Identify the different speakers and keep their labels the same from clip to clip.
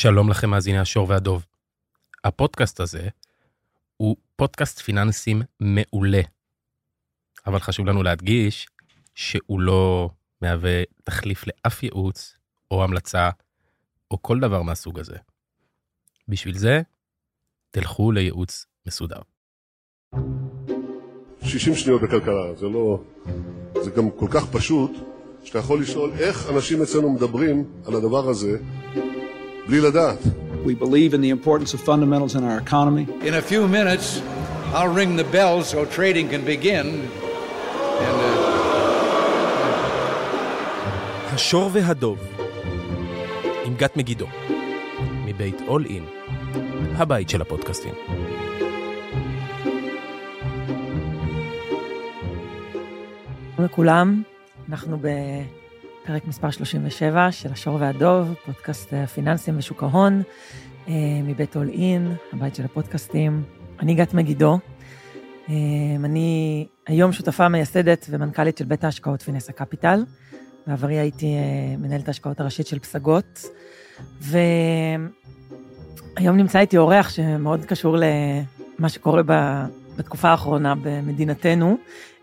Speaker 1: שלום לכם מאזיני השור והדוב. הפודקאסט הזה הוא פודקאסט פיננסים מעולה, אבל חשוב לנו להדגיש שהוא לא מהווה תחליף לאף ייעוץ או המלצה או כל דבר מהסוג הזה. בשביל זה, תלכו לייעוץ מסודר.
Speaker 2: 60 שניות בכלכלה, זה לא... זה גם כל כך פשוט, שאתה יכול לשאול איך אנשים אצלנו מדברים על הדבר הזה בלי לדעת.
Speaker 3: We believe in the importance of fundamentals in our economy.
Speaker 4: In a few minutes, I'll ring the bell so trading can begin. And, uh,
Speaker 1: השור והדוב, עם גת מגידו, מבית אול אין, הבית של הפודקאסטים.
Speaker 5: לכולם, אנחנו בפרק מספר 37 של השור והדוב, פודקאסט הפיננסים ושוק ההון, אה, מבית אול אין, הבית של הפודקאסטים. אני גת מגידו, אה, אני היום שותפה מייסדת ומנכ"לית של בית ההשקעות פינסה קפיטל. בעברי הייתי אה, מנהלת ההשקעות הראשית של פסגות, והיום נמצא איתי אורח שמאוד קשור למה שקורה. בתקופה האחרונה במדינתנו,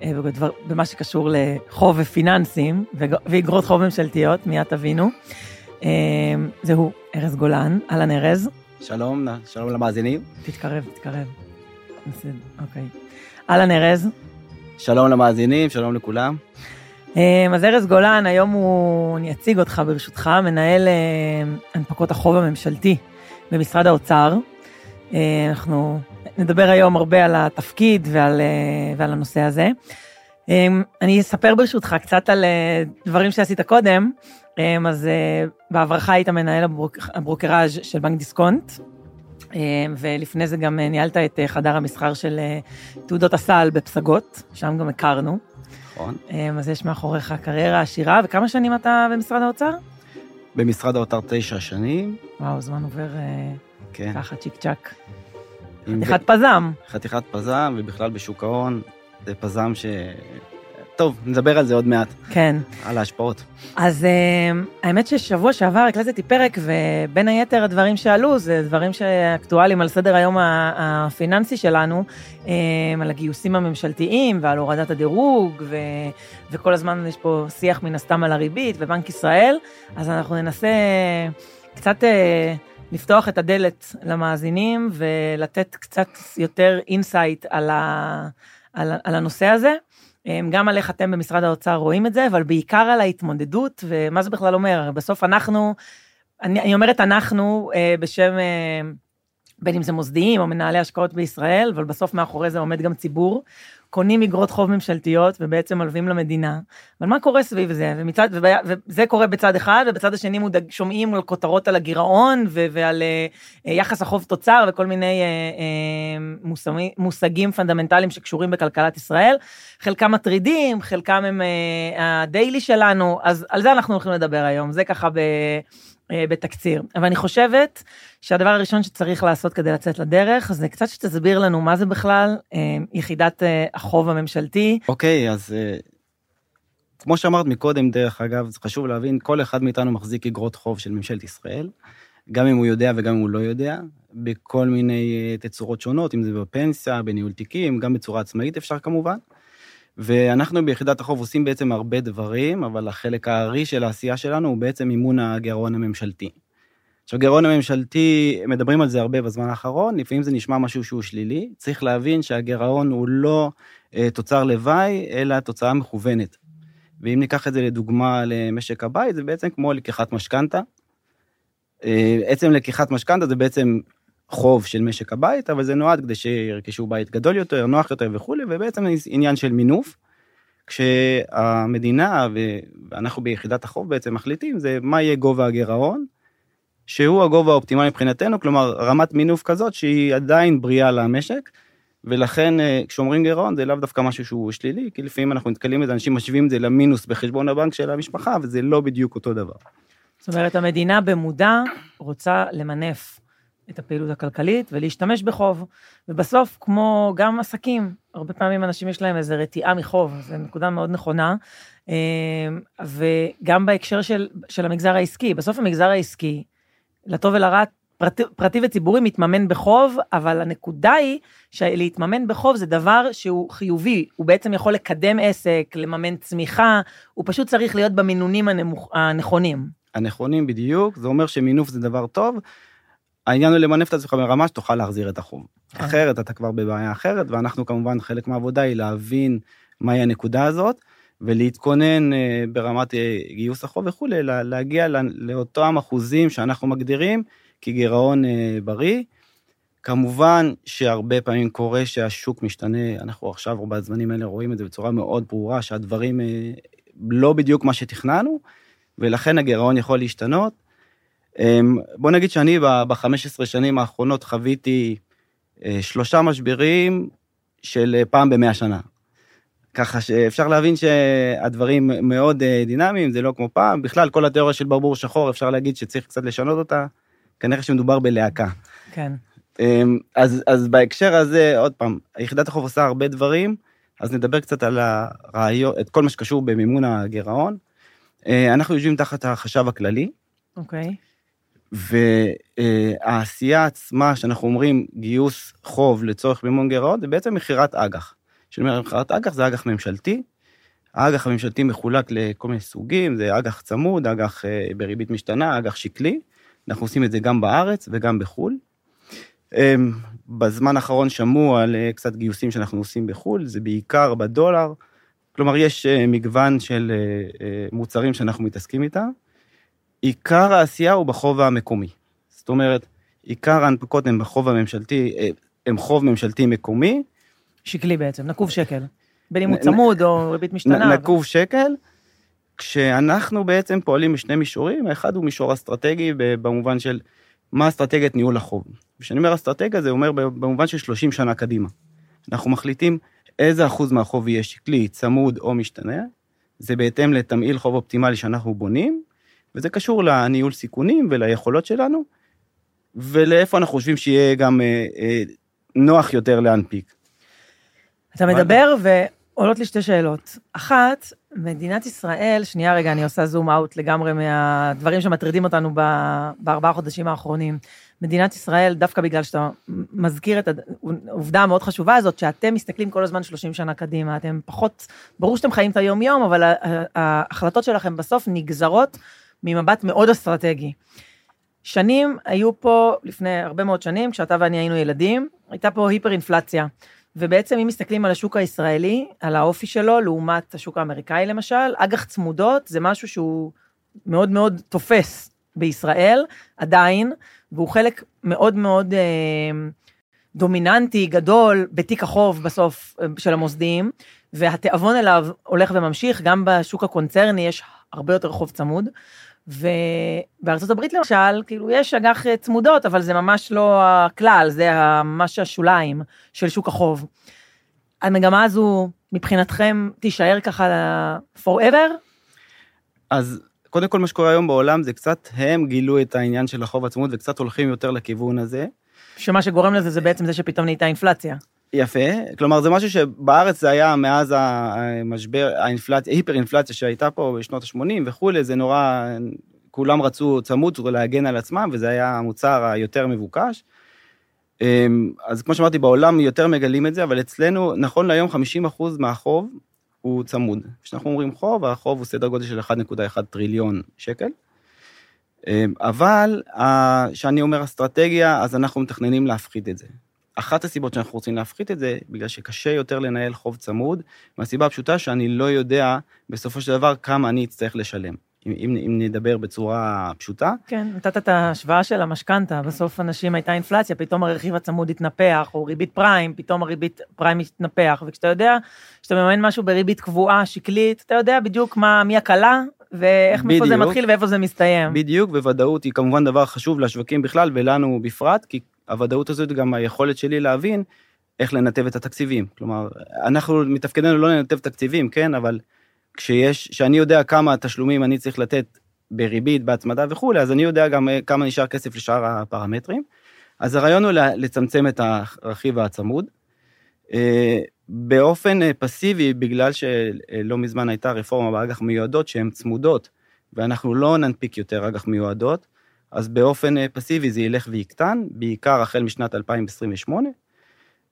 Speaker 5: אה, ובדבר, במה שקשור לחוב ופיננסים ואגרות חוב ממשלתיות, מיד תבינו. אה, זהו ארז גולן, אהלן ארז.
Speaker 6: שלום, שלום למאזינים.
Speaker 5: תתקרב, תתקרב. בסדר, אוקיי. אהלן ארז.
Speaker 6: שלום למאזינים, שלום לכולם.
Speaker 5: אה, אז ארז גולן, היום הוא, אני אציג אותך ברשותך, מנהל הנפקות החוב הממשלתי במשרד האוצר. אנחנו נדבר היום הרבה על התפקיד ועל, ועל הנושא הזה. אני אספר ברשותך קצת על דברים שעשית קודם. אז בעברך היית מנהל הברוק, הברוקראז' של בנק דיסקונט, ולפני זה גם ניהלת את חדר המסחר של תעודות הסל בפסגות, שם גם הכרנו.
Speaker 6: נכון.
Speaker 5: אז יש מאחוריך קריירה עשירה, וכמה שנים אתה במשרד האוצר?
Speaker 6: במשרד האוצר תשע שנים.
Speaker 5: וואו, זמן עובר
Speaker 6: כן.
Speaker 5: ככה צ'יק צ'אק. חתיכת פזם.
Speaker 6: חתיכת פזם, ובכלל בשוק ההון, זה פזם ש... טוב, נדבר על זה עוד מעט.
Speaker 5: כן.
Speaker 6: על ההשפעות.
Speaker 5: אז uh, האמת ששבוע שעבר הקלטתי פרק, ובין היתר הדברים שעלו, זה דברים שאקטואליים על סדר היום הפיננסי שלנו, um, על הגיוסים הממשלתיים ועל הורדת הדירוג, ו, וכל הזמן יש פה שיח מן הסתם על הריבית ובנק ישראל, אז אנחנו ננסה קצת... לפתוח את הדלת למאזינים ולתת קצת יותר insight על, ה, על, על הנושא הזה. גם על איך אתם במשרד האוצר רואים את זה, אבל בעיקר על ההתמודדות, ומה זה בכלל אומר? בסוף אנחנו, אני, אני אומרת אנחנו בשם, בין אם זה מוסדיים או מנהלי השקעות בישראל, אבל בסוף מאחורי זה עומד גם ציבור. קונים אגרות חוב ממשלתיות ובעצם מלווים למדינה. אבל מה קורה סביב זה? ומצד, וזה קורה בצד אחד, ובצד השני מודג, שומעים על כותרות על הגירעון ו, ועל אה, יחס החוב תוצר וכל מיני אה, מושגים, מושגים פונדמנטליים שקשורים בכלכלת ישראל. חלקם מטרידים, חלקם הם ה daily שלנו, אז על זה אנחנו הולכים לדבר היום. זה ככה ב... בתקציר. אבל אני חושבת שהדבר הראשון שצריך לעשות כדי לצאת לדרך, זה קצת שתסביר לנו מה זה בכלל יחידת החוב הממשלתי.
Speaker 6: אוקיי, okay, אז כמו שאמרת מקודם, דרך אגב, זה חשוב להבין, כל אחד מאיתנו מחזיק אגרות חוב של ממשלת ישראל, גם אם הוא יודע וגם אם הוא לא יודע, בכל מיני תצורות שונות, אם זה בפנסיה, בניהול תיקים, גם בצורה עצמאית אפשר כמובן. ואנחנו ביחידת החוב עושים בעצם הרבה דברים, אבל החלק הארי של העשייה שלנו הוא בעצם מימון הגירעון הממשלתי. עכשיו, גירעון הממשלתי, מדברים על זה הרבה בזמן האחרון, לפעמים זה נשמע משהו שהוא שלילי, צריך להבין שהגירעון הוא לא אה, תוצר לוואי, אלא תוצאה מכוונת. ואם ניקח את זה לדוגמה למשק הבית, זה בעצם כמו לקיחת משכנתה. אה, עצם לקיחת משכנתה זה בעצם חוב של משק הבית, אבל זה נועד כדי שירכשו בית גדול יותר, נוח יותר וכולי, ובעצם עניין של מינוף. כשהמדינה ואנחנו ביחידת החוב בעצם מחליטים זה מה יהיה גובה הגירעון, שהוא הגובה האופטימלי מבחינתנו, כלומר רמת מינוף כזאת שהיא עדיין בריאה למשק, ולכן כשאומרים גירעון זה לאו דווקא משהו שהוא שלילי, כי לפעמים אנחנו נתקלים בזה, אנשים משווים את זה למינוס בחשבון הבנק של המשפחה, וזה לא בדיוק אותו דבר.
Speaker 5: זאת אומרת, המדינה במודע רוצה למנף את הפעילות הכלכלית ולהשתמש בחוב. ובסוף, כמו גם עסקים, הרבה פעמים אנשים יש להם איזו רתיעה מחוב, זו נקודה מאוד נכונה. וגם בהקשר של, של המגזר העסקי, בסוף המגזר העסקי לטוב ולרע, פרטי, פרטי וציבורי מתממן בחוב, אבל הנקודה היא שלהתממן בחוב זה דבר שהוא חיובי, הוא בעצם יכול לקדם עסק, לממן צמיחה, הוא פשוט צריך להיות במינונים הנמוך, הנכונים.
Speaker 6: הנכונים בדיוק, זה אומר שמינוף זה דבר טוב. העניין הוא למנף את עצמך ברמה שתוכל להחזיר את החוב.
Speaker 5: כן.
Speaker 6: אחרת אתה כבר בבעיה אחרת, ואנחנו כמובן, חלק מהעבודה היא להבין מהי הנקודה הזאת, ולהתכונן אה, ברמת אה, גיוס החוב וכולי, לה- להגיע לאותם אחוזים שאנחנו מגדירים כגירעון אה, בריא. כמובן שהרבה פעמים קורה שהשוק משתנה, אנחנו עכשיו בזמנים האלה רואים את זה בצורה מאוד ברורה, שהדברים לא בדיוק מה שתכננו, ולכן הגירעון יכול להשתנות. אמ, בוא נגיד שאני ב-15 שנים האחרונות חוויתי אה, שלושה משברים של אה, פעם במאה שנה. ככה שאפשר להבין שהדברים מאוד אה, דינמיים, זה לא כמו פעם. בכלל, כל התיאוריה של ברבור שחור, אפשר להגיד שצריך קצת לשנות אותה. כנראה שמדובר בלהקה.
Speaker 5: כן.
Speaker 6: אמ, אז, אז בהקשר הזה, עוד פעם, יחידת החוב עושה הרבה דברים, אז נדבר קצת על הרעיון, את כל מה שקשור במימון הגירעון. אנחנו יושבים תחת החשב הכללי,
Speaker 5: אוקיי.
Speaker 6: והעשייה עצמה, שאנחנו אומרים גיוס חוב לצורך מימון גירעון, זה בעצם מכירת אג"ח. כשאני אומר מכירת אג"ח, זה אג"ח ממשלתי. האג"ח הממשלתי מחולק לכל מיני סוגים, זה אג"ח צמוד, אג"ח אה, בריבית משתנה, אג"ח שקלי. אנחנו עושים את זה גם בארץ וגם בחו"ל. אמ, בזמן האחרון שמעו על אה, קצת גיוסים שאנחנו עושים בחו"ל, זה בעיקר בדולר. כלומר, יש אה, מגוון של מוצרים שאנחנו מתעסקים איתם. עיקר העשייה הוא בחוב המקומי. זאת אומרת, עיקר ההנפקות הן בחוב הממשלתי, אה, הם חוב ממשלתי מקומי,
Speaker 5: שקלי בעצם, נקוב שקל. בין אם הוא צמוד או ריבית משתנה.
Speaker 6: נקוב שקל, כשאנחנו בעצם פועלים בשני מישורים, האחד הוא מישור אסטרטגי במובן של מה אסטרטגיית ניהול החוב. כשאני אומר אסטרטגיה זה אומר במובן של 30 שנה קדימה. אנחנו מחליטים איזה אחוז מהחוב יהיה שקלי, צמוד או משתנה, זה בהתאם לתמהיל חוב אופטימלי שאנחנו בונים, וזה קשור לניהול סיכונים וליכולות שלנו, ולאיפה אנחנו חושבים שיהיה גם אה, אה, נוח יותר להנפיק.
Speaker 5: אתה מדבר ועולות לי שתי שאלות. אחת, מדינת ישראל, שנייה רגע, אני עושה זום אאוט לגמרי מהדברים שמטרידים אותנו בארבעה חודשים האחרונים. מדינת ישראל, דווקא בגלל שאתה מזכיר את העובדה המאוד חשובה הזאת, שאתם מסתכלים כל הזמן 30 שנה קדימה, אתם פחות, ברור שאתם חיים את היום-יום, אבל ההחלטות שלכם בסוף נגזרות ממבט מאוד אסטרטגי. שנים היו פה, לפני הרבה מאוד שנים, כשאתה ואני היינו ילדים, הייתה פה היפר-אינפלציה. ובעצם אם מסתכלים על השוק הישראלי, על האופי שלו, לעומת השוק האמריקאי למשל, אג"ח צמודות זה משהו שהוא מאוד מאוד תופס בישראל, עדיין, והוא חלק מאוד מאוד אה, דומיננטי, גדול, בתיק החוב בסוף אה, של המוסדיים, והתיאבון אליו הולך וממשיך, גם בשוק הקונצרני יש הרבה יותר חוב צמוד. ובארצות הברית למשל, כאילו יש אג"ח צמודות, אבל זה ממש לא הכלל, זה ממש השוליים של שוק החוב. המגמה הזו מבחינתכם תישאר ככה forever?
Speaker 6: אז קודם כל מה שקורה היום בעולם זה קצת הם גילו את העניין של החוב הצמוד וקצת הולכים יותר לכיוון הזה.
Speaker 5: שמה שגורם לזה זה בעצם זה שפתאום נהייתה אינפלציה.
Speaker 6: יפה, כלומר זה משהו שבארץ זה היה מאז המשבר, האינפלציה, היפר אינפלציה שהייתה פה בשנות ה-80 וכולי, זה נורא, כולם רצו צמוד להגן על עצמם וזה היה המוצר היותר מבוקש. אמ, אז כמו שאמרתי, בעולם יותר מגלים את זה, אבל אצלנו, נכון להיום 50% מהחוב הוא צמוד. כשאנחנו אומרים חוב, החוב הוא סדר גודל של 1.1 טריליון שקל. אמ, אבל כשאני אומר אסטרטגיה, אז אנחנו מתכננים להפחית את זה. אחת הסיבות שאנחנו רוצים להפחית את זה, בגלל שקשה יותר לנהל חוב צמוד, מהסיבה הפשוטה שאני לא יודע בסופו של דבר כמה אני אצטרך לשלם. אם, אם, אם נדבר בצורה פשוטה,
Speaker 5: כן, נתת את ההשוואה של המשכנתה, בסוף אנשים הייתה אינפלציה, פתאום הרכיב הצמוד התנפח, או ריבית פריים, פתאום הריבית פריים התנפח, וכשאתה יודע שאתה מממן משהו בריבית קבועה, שקלית, אתה יודע בדיוק מה, מי הקלה, ואיך, מאיפה זה
Speaker 6: בדיוק.
Speaker 5: מתחיל ואיפה זה מסתיים.
Speaker 6: בדיוק, וודאות היא כמובן דבר חשוב לשווקים בכלל ולנו בפרט, כי הוודאות הזאת גם היכולת שלי להבין איך לנתב את התקציבים. כלומר, אנחנו מתפקידנו לא לנתב תקציבים, כן, אבל כשיש, שאני יודע כמה תשלומים אני צריך לתת בריבית, בהצמדה וכולי, אז אני יודע גם אה, כמה נשאר כסף לשאר הפרמטרים. אז הרעיון הוא לצמצם את הרכיב הצמוד. אה, באופן אה, פסיבי, בגלל שלא מזמן הייתה רפורמה באג"ח מיועדות שהן צמודות, ואנחנו לא ננפיק יותר אג"ח מיועדות, אז באופן אה, פסיבי זה ילך ויקטן, בעיקר החל משנת 2028,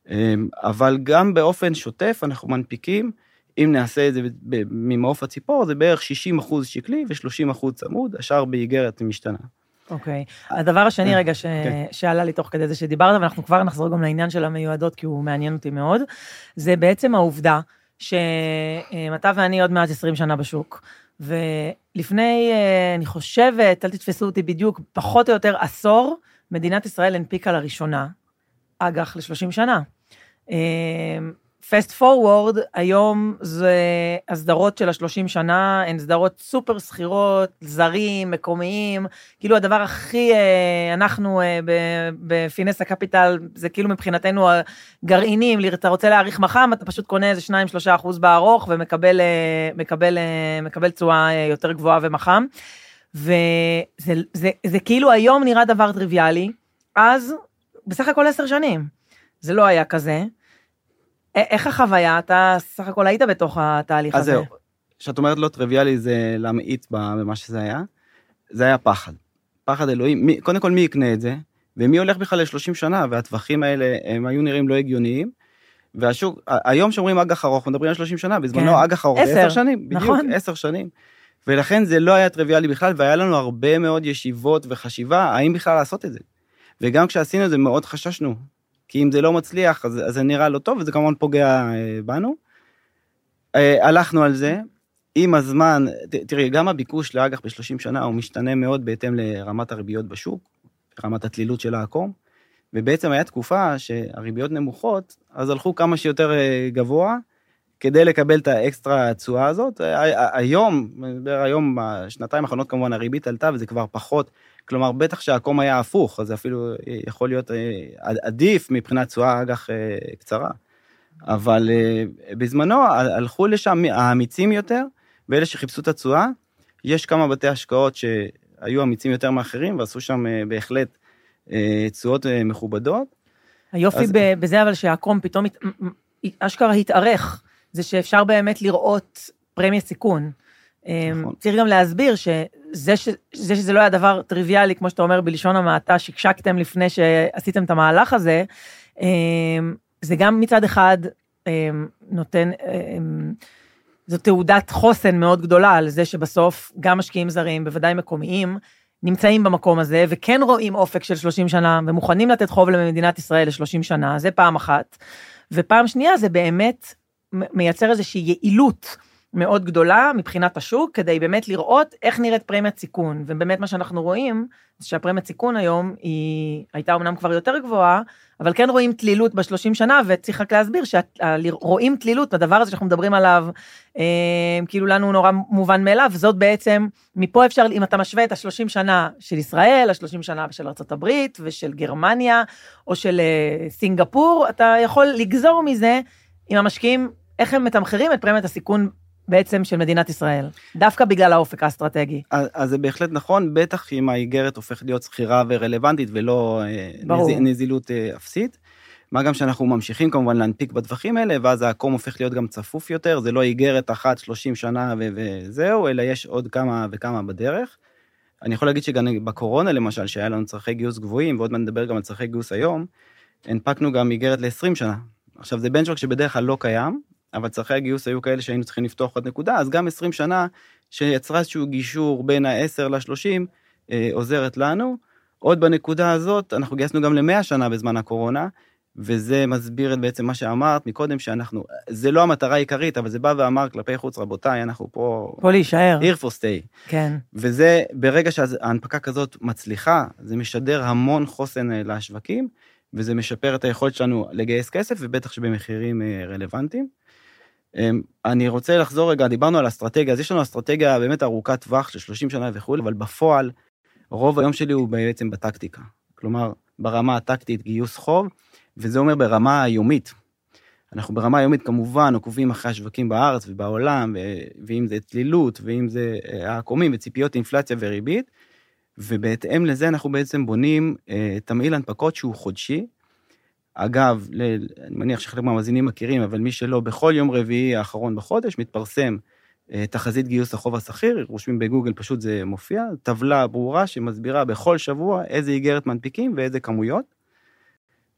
Speaker 6: אמ, אבל גם באופן שוטף אנחנו מנפיקים, אם נעשה את זה ממעוף הציפור, זה בערך 60 אחוז שקלי ו-30 אחוז צמוד, השאר באיגרת משתנה.
Speaker 5: אוקיי. Okay. הדבר השני
Speaker 6: אה,
Speaker 5: רגע ש... okay. כן. שעלה לי תוך כדי זה שדיברת, ואנחנו כבר נחזור גם לעניין של המיועדות, כי הוא מעניין אותי מאוד, זה בעצם העובדה שאתה ואני עוד מעט 20 שנה בשוק, ולפני, אה, אני חושבת, אל תתפסו אותי בדיוק, פחות או יותר עשור, מדינת ישראל הנפיקה לראשונה אג"ח ל-30 שנה. פסט פורוורד, היום זה הסדרות של השלושים שנה, הן סדרות סופר שכירות, זרים, מקומיים, כאילו הדבר הכי, אה, אנחנו אה, בפינס הקפיטל, זה כאילו מבחינתנו הגרעינים, אתה רוצה להעריך מח"מ, אתה פשוט קונה איזה 2-3 אחוז בארוך ומקבל אה, מקבל, מקבל תשואה יותר גבוהה ומח"מ. וזה זה, זה, זה כאילו היום נראה דבר טריוויאלי, אז בסך הכל עשר שנים. זה לא היה כזה. איך החוויה? אתה סך הכל היית בתוך התהליך הזה. אז זהו,
Speaker 6: כשאת אומרת לא טריוויאלי זה להמעיט במה שזה היה, זה היה פחד. פחד אלוהים, מי, קודם כל מי יקנה את זה, ומי הולך בכלל ל-30 שנה, והטווחים האלה הם היו נראים לא הגיוניים. והשוק, היום שאומרים אג"ח ארוך, מדברים על 30 שנה, בזמנו כן. אג"ח ארוך זה 10 שנים, בדיוק, נכון. 10 שנים. ולכן זה לא היה טריוויאלי בכלל, והיה לנו הרבה מאוד ישיבות וחשיבה, האם בכלל לעשות את זה. וגם כשעשינו את זה מאוד חששנו, כי אם זה לא מצליח, אז, אז זה נראה לא טוב, וזה כמובן פוגע אה, בנו. אה, הלכנו על זה, עם הזמן, ת, תראי, גם הביקוש לאג"ח ב-30 שנה הוא משתנה מאוד בהתאם לרמת הריביות בשוק, רמת התלילות של העקום, ובעצם הייתה תקופה שהריביות נמוכות, אז הלכו כמה שיותר אה, גבוה, כדי לקבל את האקסטרה התשואה הזאת. היום, היום, בשנתיים האחרונות כמובן הריבית עלתה וזה כבר פחות כלומר, בטח שהעקום היה הפוך, אז זה אפילו יכול להיות אה, עדיף מבחינת תשואה אג"ח אה, קצרה. אבל אה, בזמנו הלכו לשם האמיצים יותר, ואלה שחיפשו את התשואה. יש כמה בתי השקעות שהיו אמיצים יותר מאחרים, ועשו שם בהחלט תשואות מכובדות.
Speaker 5: היופי אז... בזה אבל שהעקום פתאום אשכרה התארך, זה שאפשר באמת לראות פרמיה סיכון. נכון. צריך גם להסביר שזה, ש, זה שזה לא היה דבר טריוויאלי, כמו שאתה אומר בלשון המעטה, שקשקתם לפני שעשיתם את המהלך הזה, אמ, זה גם מצד אחד אמ, נותן, אמ, זו תעודת חוסן מאוד גדולה על זה שבסוף גם משקיעים זרים, בוודאי מקומיים, נמצאים במקום הזה וכן רואים אופק של 30 שנה ומוכנים לתת חוב למדינת ישראל ל-30 שנה, זה פעם אחת. ופעם שנייה זה באמת מייצר איזושהי יעילות. מאוד גדולה מבחינת השוק, כדי באמת לראות איך נראית פרמיית סיכון. ובאמת מה שאנחנו רואים, זה שהפרמיית סיכון היום היא הייתה אמנם כבר יותר גבוהה, אבל כן רואים תלילות בשלושים שנה, וצריך רק להסביר שרואים תלילות, הדבר הזה שאנחנו מדברים עליו, אה, כאילו לנו נורא מובן מאליו, זאת בעצם, מפה אפשר, אם אתה משווה את השלושים שנה של ישראל, השלושים שנה של ארה"ב ושל גרמניה, או של אה, סינגפור, אתה יכול לגזור מזה, אם המשקיעים, איך הם מתמחרים את פרמיית הסיכון בעצם של מדינת ישראל, דווקא בגלל האופק האסטרטגי.
Speaker 6: אז, אז זה בהחלט נכון, בטח אם האיגרת הופכת להיות שכירה ורלוונטית ולא נז, נזילות אה, אפסית. מה גם שאנחנו ממשיכים כמובן להנפיק בטווחים האלה, ואז העקום הופך להיות גם צפוף יותר, זה לא איגרת אחת 30 שנה ו- וזהו, אלא יש עוד כמה וכמה בדרך. אני יכול להגיד שגם בקורונה למשל, שהיה לנו צרכי גיוס גבוהים, ועוד מעט נדבר גם על צרכי גיוס היום, הנפקנו גם איגרת ל-20 שנה. עכשיו זה בנצ'וק שבדרך כלל לא קיים, אבל צרכי הגיוס היו כאלה שהיינו צריכים לפתוח עוד נקודה, אז גם 20 שנה שיצרה איזשהו גישור בין ה-10 ל-30 אה, עוזרת לנו. עוד בנקודה הזאת, אנחנו גייסנו גם ל-100 שנה בזמן הקורונה, וזה מסביר את בעצם מה שאמרת מקודם, שאנחנו, זה לא המטרה העיקרית, אבל זה בא ואמר כלפי חוץ, רבותיי, אנחנו פה...
Speaker 5: פה להישאר.
Speaker 6: here for stay.
Speaker 5: כן.
Speaker 6: וזה, ברגע שההנפקה כזאת מצליחה, זה משדר המון חוסן אה, לשווקים, וזה משפר את היכולת שלנו לגייס כסף, ובטח שבמחירים אה, רלוונטיים. אמ, אני רוצה לחזור רגע, דיברנו על אסטרטגיה, אז יש לנו אסטרטגיה באמת ארוכת טווח של 30 שנה וכולי, אבל בפועל, רוב היום שלי הוא בעצם בטקטיקה. כלומר, ברמה הטקטית גיוס חוב, וזה אומר ברמה היומית. אנחנו ברמה היומית כמובן עוקבים אחרי השווקים בארץ ובעולם, ואם זה צלילות, ואם זה אה, העקומים וציפיות אינפלציה וריבית, ובהתאם לזה אנחנו בעצם בונים אה, תמהיל הנפקות שהוא חודשי, אגב, אני מניח שחלק מהמאזינים מכירים, אבל מי שלא, בכל יום רביעי האחרון בחודש מתפרסם אה, תחזית גיוס החוב השכיר, רושמים בגוגל, פשוט זה מופיע, טבלה ברורה שמסבירה בכל שבוע איזה איגרת מנפיקים ואיזה כמויות.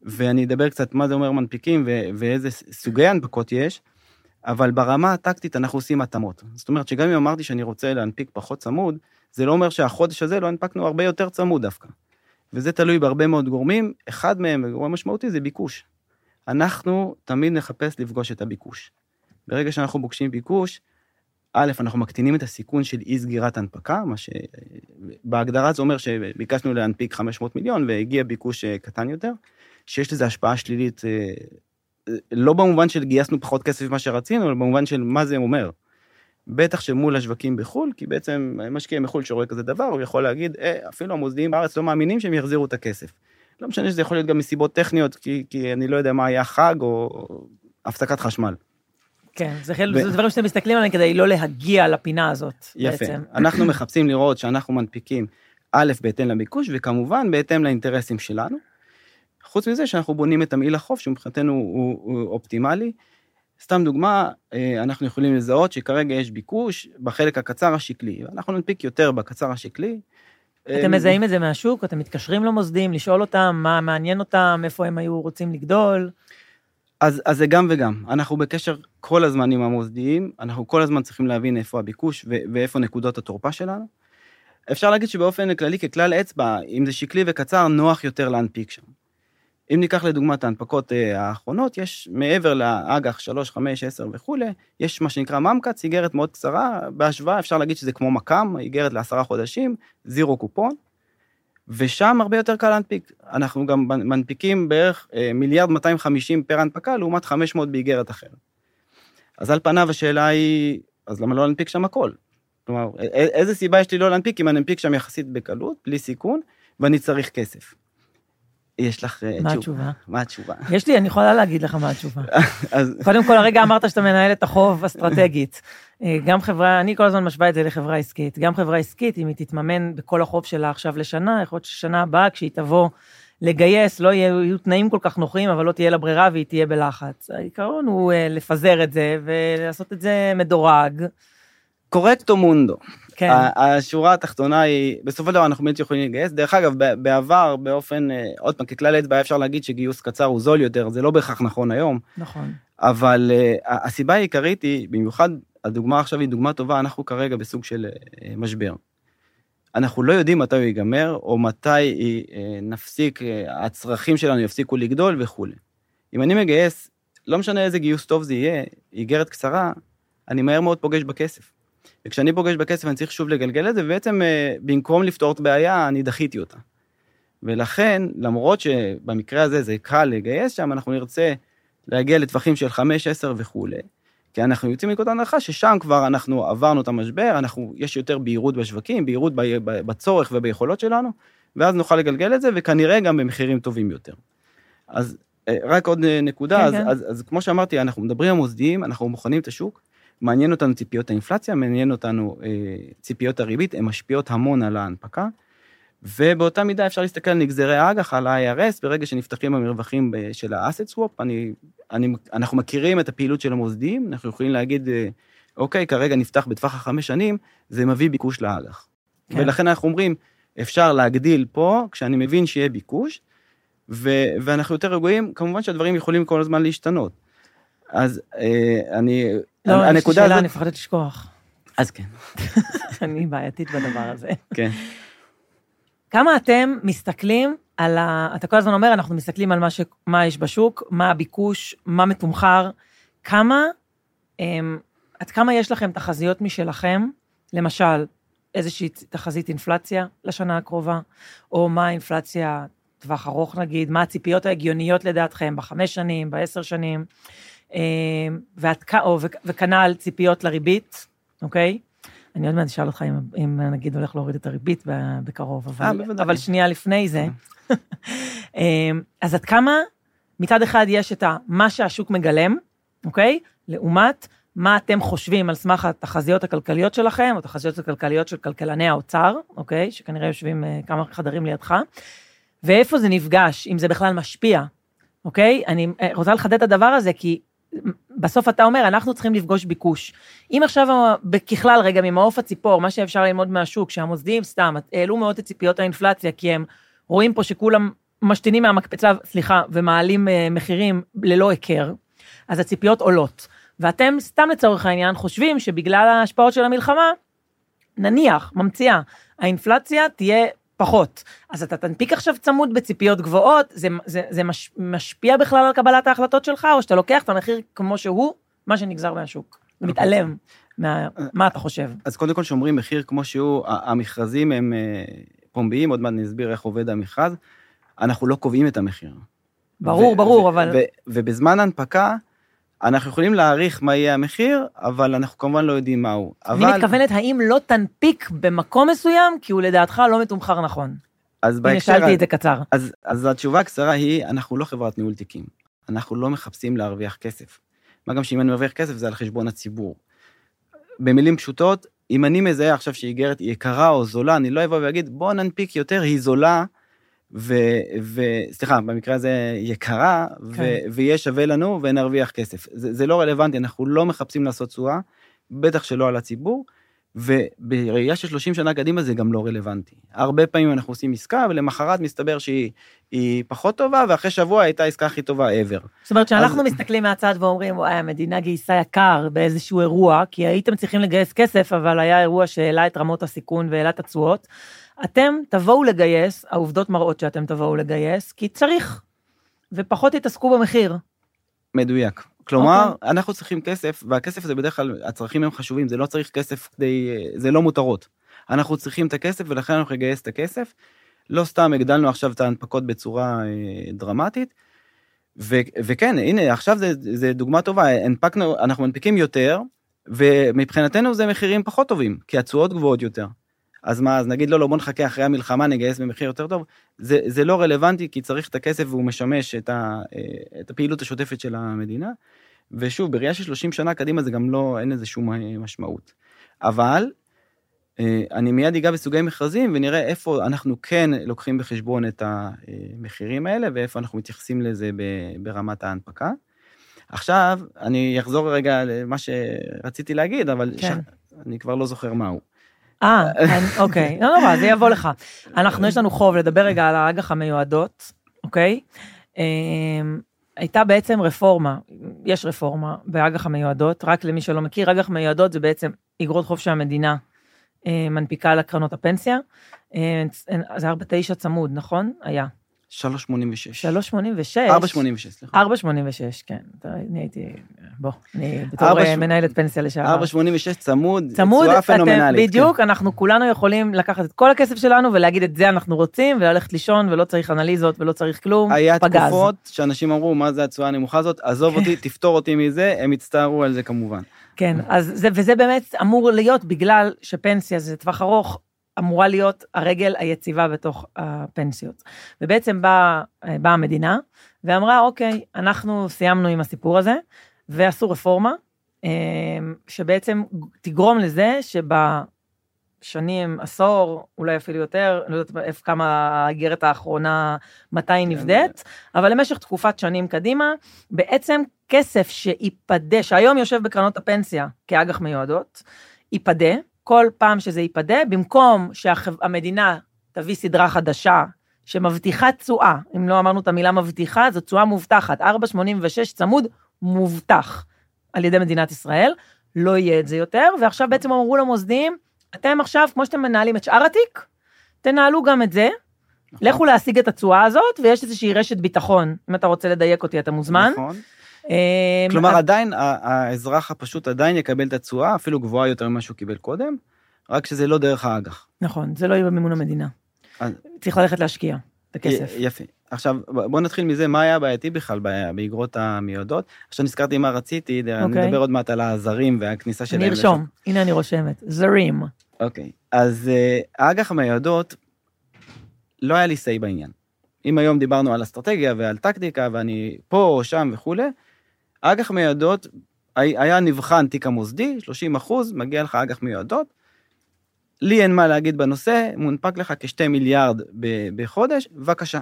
Speaker 6: ואני אדבר קצת מה זה אומר מנפיקים ו- ואיזה סוגי הנפקות יש, אבל ברמה הטקטית אנחנו עושים התאמות. זאת אומרת שגם אם אמרתי שאני רוצה להנפיק פחות צמוד, זה לא אומר שהחודש הזה לא הנפקנו הרבה יותר צמוד דווקא. וזה תלוי בהרבה מאוד גורמים, אחד מהם, גורם משמעותי, זה ביקוש. אנחנו תמיד נחפש לפגוש את הביקוש. ברגע שאנחנו פוגשים ביקוש, א', אנחנו מקטינים את הסיכון של אי סגירת הנפקה, מה שבהגדרה זה אומר שביקשנו להנפיק 500 מיליון והגיע ביקוש אה, קטן יותר, שיש לזה השפעה שלילית, אה, לא במובן של גייסנו פחות כסף ממה שרצינו, אלא במובן של מה זה אומר. בטח שמול השווקים בחו"ל, כי בעצם משקיע מחו"ל שרואה כזה דבר, הוא יכול להגיד, אה, אפילו המוסדיים בארץ לא מאמינים שהם יחזירו את הכסף. לא משנה שזה יכול להיות גם מסיבות טכניות, כי, כי אני לא יודע מה היה חג או הפסקת חשמל.
Speaker 5: כן, זה, חל... ו... זה דברים שאתם מסתכלים עליהם כדי לא להגיע לפינה הזאת
Speaker 6: יפה.
Speaker 5: בעצם.
Speaker 6: אנחנו מחפשים לראות שאנחנו מנפיקים, א', בהתאם לביקוש, וכמובן בהתאם לאינטרסים שלנו. חוץ מזה שאנחנו בונים את תמהיל החוף, שמבחינתנו הוא, הוא אופטימלי. סתם דוגמה, אה, אנחנו יכולים לזהות שכרגע יש ביקוש בחלק הקצר השקלי, ואנחנו ננפיק יותר בקצר השקלי.
Speaker 5: אתם
Speaker 6: אה,
Speaker 5: מזהים את זה מהשוק, אתם מתקשרים למוסדים, לשאול אותם מה מעניין אותם, איפה הם היו רוצים לגדול.
Speaker 6: אז, אז זה גם וגם. אנחנו בקשר כל הזמן עם המוסדיים, אנחנו כל הזמן צריכים להבין איפה הביקוש ו- ואיפה נקודות התורפה שלנו. אפשר להגיד שבאופן כללי, ככלל אצבע, אם זה שקלי וקצר, נוח יותר להנפיק שם. אם ניקח לדוגמה את ההנפקות אה, האחרונות, יש מעבר לאג"ח 3, 5, 10 וכולי, יש מה שנקרא ממקץ, איגרת מאוד קצרה, בהשוואה אפשר להגיד שזה כמו מק"מ, איגרת לעשרה חודשים, זירו קופון, ושם הרבה יותר קל להנפיק. אנחנו גם מנפיקים בערך אה, מיליארד 250 פר הנפקה, לעומת 500 באיגרת אחרת. אז על פניו השאלה היא, אז למה לא להנפיק שם הכל? כלומר, איזה סיבה יש לי לא להנפיק אם אני אנפיק שם יחסית בקלות, בלי סיכון, ואני צריך כסף? יש לך
Speaker 5: מה התשובה?
Speaker 6: מה התשובה?
Speaker 5: יש לי, אני יכולה להגיד לך מה התשובה. קודם כל, הרגע אמרת שאתה מנהל את החוב אסטרטגית. אה, גם חברה, אני כל הזמן משווה את זה לחברה עסקית. גם חברה עסקית, אם היא תתממן בכל החוב שלה עכשיו לשנה, יכול להיות ששנה הבאה, כשהיא תבוא לגייס, לא יהיו, יהיו תנאים כל כך נוחים, אבל לא תהיה לה ברירה והיא תהיה בלחץ. העיקרון הוא אה, לפזר את זה ולעשות את זה מדורג.
Speaker 6: קורקטו מונדו.
Speaker 5: כן,
Speaker 6: השורה התחתונה היא, בסופו של דבר אנחנו באמת יכולים לגייס. דרך אגב, בעבר, באופן, אה, עוד פעם, ככלל אצבע אפשר להגיד שגיוס קצר הוא זול יותר, זה לא בהכרח נכון היום,
Speaker 5: נכון.
Speaker 6: אבל uh, הסיבה העיקרית היא, במיוחד הדוגמה עכשיו היא דוגמה טובה, אנחנו כרגע בסוג של uh, משבר. אנחנו לא יודעים מתי הוא ייגמר, או מתי uh, נפסיק, uh, הצרכים שלנו יפסיקו לגדול וכולי. אם אני מגייס, לא משנה איזה גיוס טוב זה יהיה, איגרת קצרה, אני מהר מאוד פוגש בכסף. וכשאני פוגש בכסף אני צריך שוב לגלגל את זה, ובעצם uh, במקום לפתור את הבעיה, אני דחיתי אותה. ולכן, למרות שבמקרה הזה זה קל לגייס שם, אנחנו נרצה להגיע לטווחים של 5, 10 וכולי. כי אנחנו יוצאים מנקודת הנחה ששם כבר אנחנו עברנו את המשבר, אנחנו, יש יותר בהירות בשווקים, בהירות בצורך וביכולות שלנו, ואז נוכל לגלגל את זה, וכנראה גם במחירים טובים יותר. אז אה, רק עוד אה, נקודה,
Speaker 5: כן,
Speaker 6: אז,
Speaker 5: כן.
Speaker 6: אז, אז כמו שאמרתי, אנחנו מדברים על מוסדיים, אנחנו בוחנים את השוק, מעניין אותנו ציפיות האינפלציה, מעניין אותנו אה, ציפיות הריבית, הן משפיעות המון על ההנפקה, ובאותה מידה אפשר להסתכל על נגזרי האג"ח, על ה-IRS, ברגע שנפתחים המרווחים ב- של ה-asset swap, אני, אני, אנחנו מכירים את הפעילות של המוסדיים, אנחנו יכולים להגיד, אה, אוקיי, כרגע נפתח בטווח החמש שנים, זה מביא ביקוש לאג"ח.
Speaker 5: כן.
Speaker 6: ולכן אנחנו אומרים, אפשר להגדיל פה, כשאני מבין שיהיה ביקוש, ו, ואנחנו יותר רגועים, כמובן שהדברים יכולים כל הזמן להשתנות. אז אה, אני,
Speaker 5: לא, יש לי
Speaker 6: הנקודה
Speaker 5: שאלה,
Speaker 6: הזאת,
Speaker 5: אני מפחדת לשכוח.
Speaker 6: אז כן,
Speaker 5: אני בעייתית בדבר הזה.
Speaker 6: כן.
Speaker 5: כמה אתם מסתכלים על ה... אתה כל הזמן אומר, אנחנו מסתכלים על מה, ש... מה יש בשוק, מה הביקוש, מה מתומחר, כמה, אמ, עד כמה יש לכם תחזיות משלכם, למשל, איזושהי תחזית אינפלציה לשנה הקרובה, או מה האינפלציה טווח ארוך נגיד, מה הציפיות ההגיוניות לדעתכם בחמש שנים, בעשר שנים, אמ, או, וכנ"ל ציפיות לריבית, אוקיי? אני עוד מעט אשאל אותך אם, אם נגיד הולך להוריד את הריבית בקרוב, אבל,
Speaker 6: אה, בוודאי.
Speaker 5: אבל שנייה לפני זה. אמ, אז עד כמה מצד אחד יש את מה שהשוק מגלם, אוקיי? לעומת מה אתם חושבים על סמך התחזיות הכלכליות שלכם, או תחזיות הכלכליות של כלכלני האוצר, אוקיי? שכנראה יושבים אה, כמה חדרים לידך, ואיפה זה נפגש, אם זה בכלל משפיע, אוקיי? אני אה, רוצה לחדד את הדבר הזה, כי בסוף אתה אומר, אנחנו צריכים לפגוש ביקוש. אם עכשיו, ככלל, רגע, ממעוף הציפור, מה שאפשר ללמוד מהשוק, שהמוסדיים סתם העלו מאוד את ציפיות האינפלציה, כי הם רואים פה שכולם משתינים מהמקפצה, סליחה, ומעלים אה, מחירים ללא היכר, אז הציפיות עולות. ואתם, סתם לצורך העניין, חושבים שבגלל ההשפעות של המלחמה, נניח, ממציאה, האינפלציה תהיה פחות. אז אתה תנפיק עכשיו צמוד בציפיות גבוהות, זה, זה, זה מש, משפיע בכלל על קבלת ההחלטות שלך, או שאתה לוקח את המחיר כמו שהוא, מה שנגזר מהשוק. זה מתעלם מה מה אתה חושב.
Speaker 6: אז קודם כל, שאומרים מחיר כמו שהוא, המכרזים הם אה, פומביים, עוד מעט נסביר איך עובד המכרז, אנחנו לא קובעים את המחיר.
Speaker 5: ברור, ברור, אבל...
Speaker 6: ובזמן הנפקה, אנחנו יכולים להעריך מה יהיה המחיר, אבל אנחנו כמובן לא יודעים מהו.
Speaker 5: אני אבל... מתכוונת, האם לא תנפיק במקום מסוים, כי הוא לדעתך לא מתומחר נכון.
Speaker 6: אז בהקשר...
Speaker 5: הנה, שאלתי את זה קצר.
Speaker 6: אז, אז התשובה הקצרה היא, אנחנו לא חברת ניהול תיקים. אנחנו לא מחפשים להרוויח כסף. מה גם שאם אני מרוויח כסף זה על חשבון הציבור. במילים פשוטות, אם אני מזהה עכשיו שאיגרת יקרה או זולה, אני לא אבוא ואגיד, בוא ננפיק יותר, היא זולה, וסליחה, במקרה הזה יקרה, כן. ויהיה שווה לנו ונרוויח כסף. זה, זה לא רלוונטי, אנחנו לא מחפשים לעשות תשואה, בטח שלא על הציבור, ובראייה של 30 שנה קדימה זה גם לא רלוונטי. הרבה פעמים אנחנו עושים עסקה, ולמחרת מסתבר שהיא פחות טובה, ואחרי שבוע הייתה העסקה הכי טובה ever.
Speaker 5: זאת אומרת, כשאנחנו אז... מסתכלים מהצד ואומרים, וואי, המדינה גייסה יקר באיזשהו אירוע, כי הייתם צריכים לגייס כסף, אבל היה אירוע שהעלה את רמות הסיכון והעלה את התשואות, אתם תבואו לגייס, העובדות מראות שאתם תבואו לגייס, כי צריך, ופחות תתעסקו במחיר.
Speaker 6: מדויק. כלומר, okay. אוקיי. אנחנו צריכים כסף, והכסף הזה בדרך כלל, הצרכים הם חשובים, זה לא צריך כסף כדי, זה לא מותרות. אנחנו צריכים את הכסף ולכן אנחנו נגייס את הכסף. לא סתם הגדלנו עכשיו את ההנפקות בצורה אה, דרמטית. ו, וכן, הנה, עכשיו זה, זה דוגמה טובה, הנפקנו, אנחנו מנפיקים יותר, ומבחינתנו זה מחירים פחות טובים, כי התשואות גבוהות יותר. אז מה, אז נגיד לא, לא, בוא נחכה אחרי המלחמה, נגייס במחיר יותר טוב, זה, זה לא רלוונטי, כי צריך את הכסף והוא משמש את, ה, אה, את הפעילות השוטפת של המדינה. ושוב, בראייה של 30 שנה קדימה זה גם לא, אין לזה שום משמעות. אבל, אה, אני מיד אגע בסוגי מכרזים ונראה איפה אנחנו כן לוקחים בחשבון את המחירים האלה ואיפה אנחנו מתייחסים לזה ברמת ההנפקה. עכשיו, אני אחזור רגע למה שרציתי להגיד, אבל כן. ש... אני כבר לא זוכר מהו.
Speaker 5: אה, אוקיי, לא נורא, זה יבוא לך. אנחנו, יש לנו חוב לדבר רגע על האג"ח המיועדות, אוקיי? אמ, הייתה בעצם רפורמה, יש רפורמה באג"ח המיועדות, רק למי שלא מכיר, אג"ח מיועדות זה בעצם אגרות חוב שהמדינה אה, מנפיקה לקרנות הפנסיה. אה, זה 4.9 צמוד, נכון? היה.
Speaker 6: 3.86.
Speaker 5: 3.86.
Speaker 6: 4.86, סליחה.
Speaker 5: 4.86, כן. אני הייתי, בוא, אני בתור אה, מנהלת פנסיה לשעבר.
Speaker 6: 4.86 צמוד, צמוד, תשואה פנומנלית.
Speaker 5: בדיוק, כן. אנחנו כולנו יכולים לקחת את כל הכסף שלנו ולהגיד את זה אנחנו רוצים, וללכת לישון, ולא צריך אנליזות ולא צריך כלום,
Speaker 6: היה פגז. תקופות שאנשים אמרו, מה זה התשואה הנמוכה הזאת? עזוב אותי, תפתור אותי מזה, הם יצטערו על זה כמובן.
Speaker 5: כן, אז זה, וזה באמת אמור להיות בגלל שפנסיה זה טווח ארוך, אמורה להיות הרגל היציבה בתוך הפנסיות. ובעצם באה בא המדינה ואמרה, אוקיי, אנחנו סיימנו עם הסיפור הזה, ועשו רפורמה, אה, שבעצם תגרום לזה שבשנים, עשור, אולי אפילו יותר, לא יודעת איפה כמה האיגרת האחרונה, מתי היא כן. נבדית, אבל למשך תקופת שנים קדימה, בעצם כסף שייפדה, שהיום יושב בקרנות הפנסיה כאג"ח מיועדות, ייפדה, כל פעם שזה ייפדה, במקום שהמדינה תביא סדרה חדשה שמבטיחה תשואה, אם לא אמרנו את המילה מבטיחה, זו תשואה מובטחת, 4.86 צמוד מובטח על ידי מדינת ישראל, לא יהיה את זה יותר, ועכשיו בעצם אמרו למוסדיים, אתם עכשיו, כמו שאתם מנהלים את שאר התיק, תנהלו גם את זה, נכון. לכו להשיג את התשואה הזאת, ויש איזושהי רשת ביטחון, אם אתה רוצה לדייק אותי, אתה מוזמן. נכון.
Speaker 6: אמ, כלומר, עדיין האזרח הפשוט עדיין יקבל את התשואה, אפילו גבוהה יותר ממה שהוא קיבל קודם, רק שזה לא דרך האג"ח.
Speaker 5: נכון, זה לא יהיה במימון המדינה. צריך ללכת להשקיע את הכסף.
Speaker 6: יפה. עכשיו, בוא נתחיל מזה, מה היה בעייתי בכלל באגרות המיועדות? עכשיו נזכרתי מה רציתי, אני אוקיי. אדבר עוד מעט על הזרים והכניסה שלהם.
Speaker 5: נרשום, הנה אני רושמת, זרים.
Speaker 6: אוקיי, אז אה, האג"ח המיועדות, לא היה לי say בעניין. אם היום דיברנו על אסטרטגיה ועל טקטיקה, ואני פה או שם וכולי, אג"ח מיועדות, היה נבחן תיק המוסדי, 30 אחוז, מגיע לך אג"ח מיועדות. לי אין מה להגיד בנושא, מונפק לך כשתי מיליארד בחודש, בבקשה.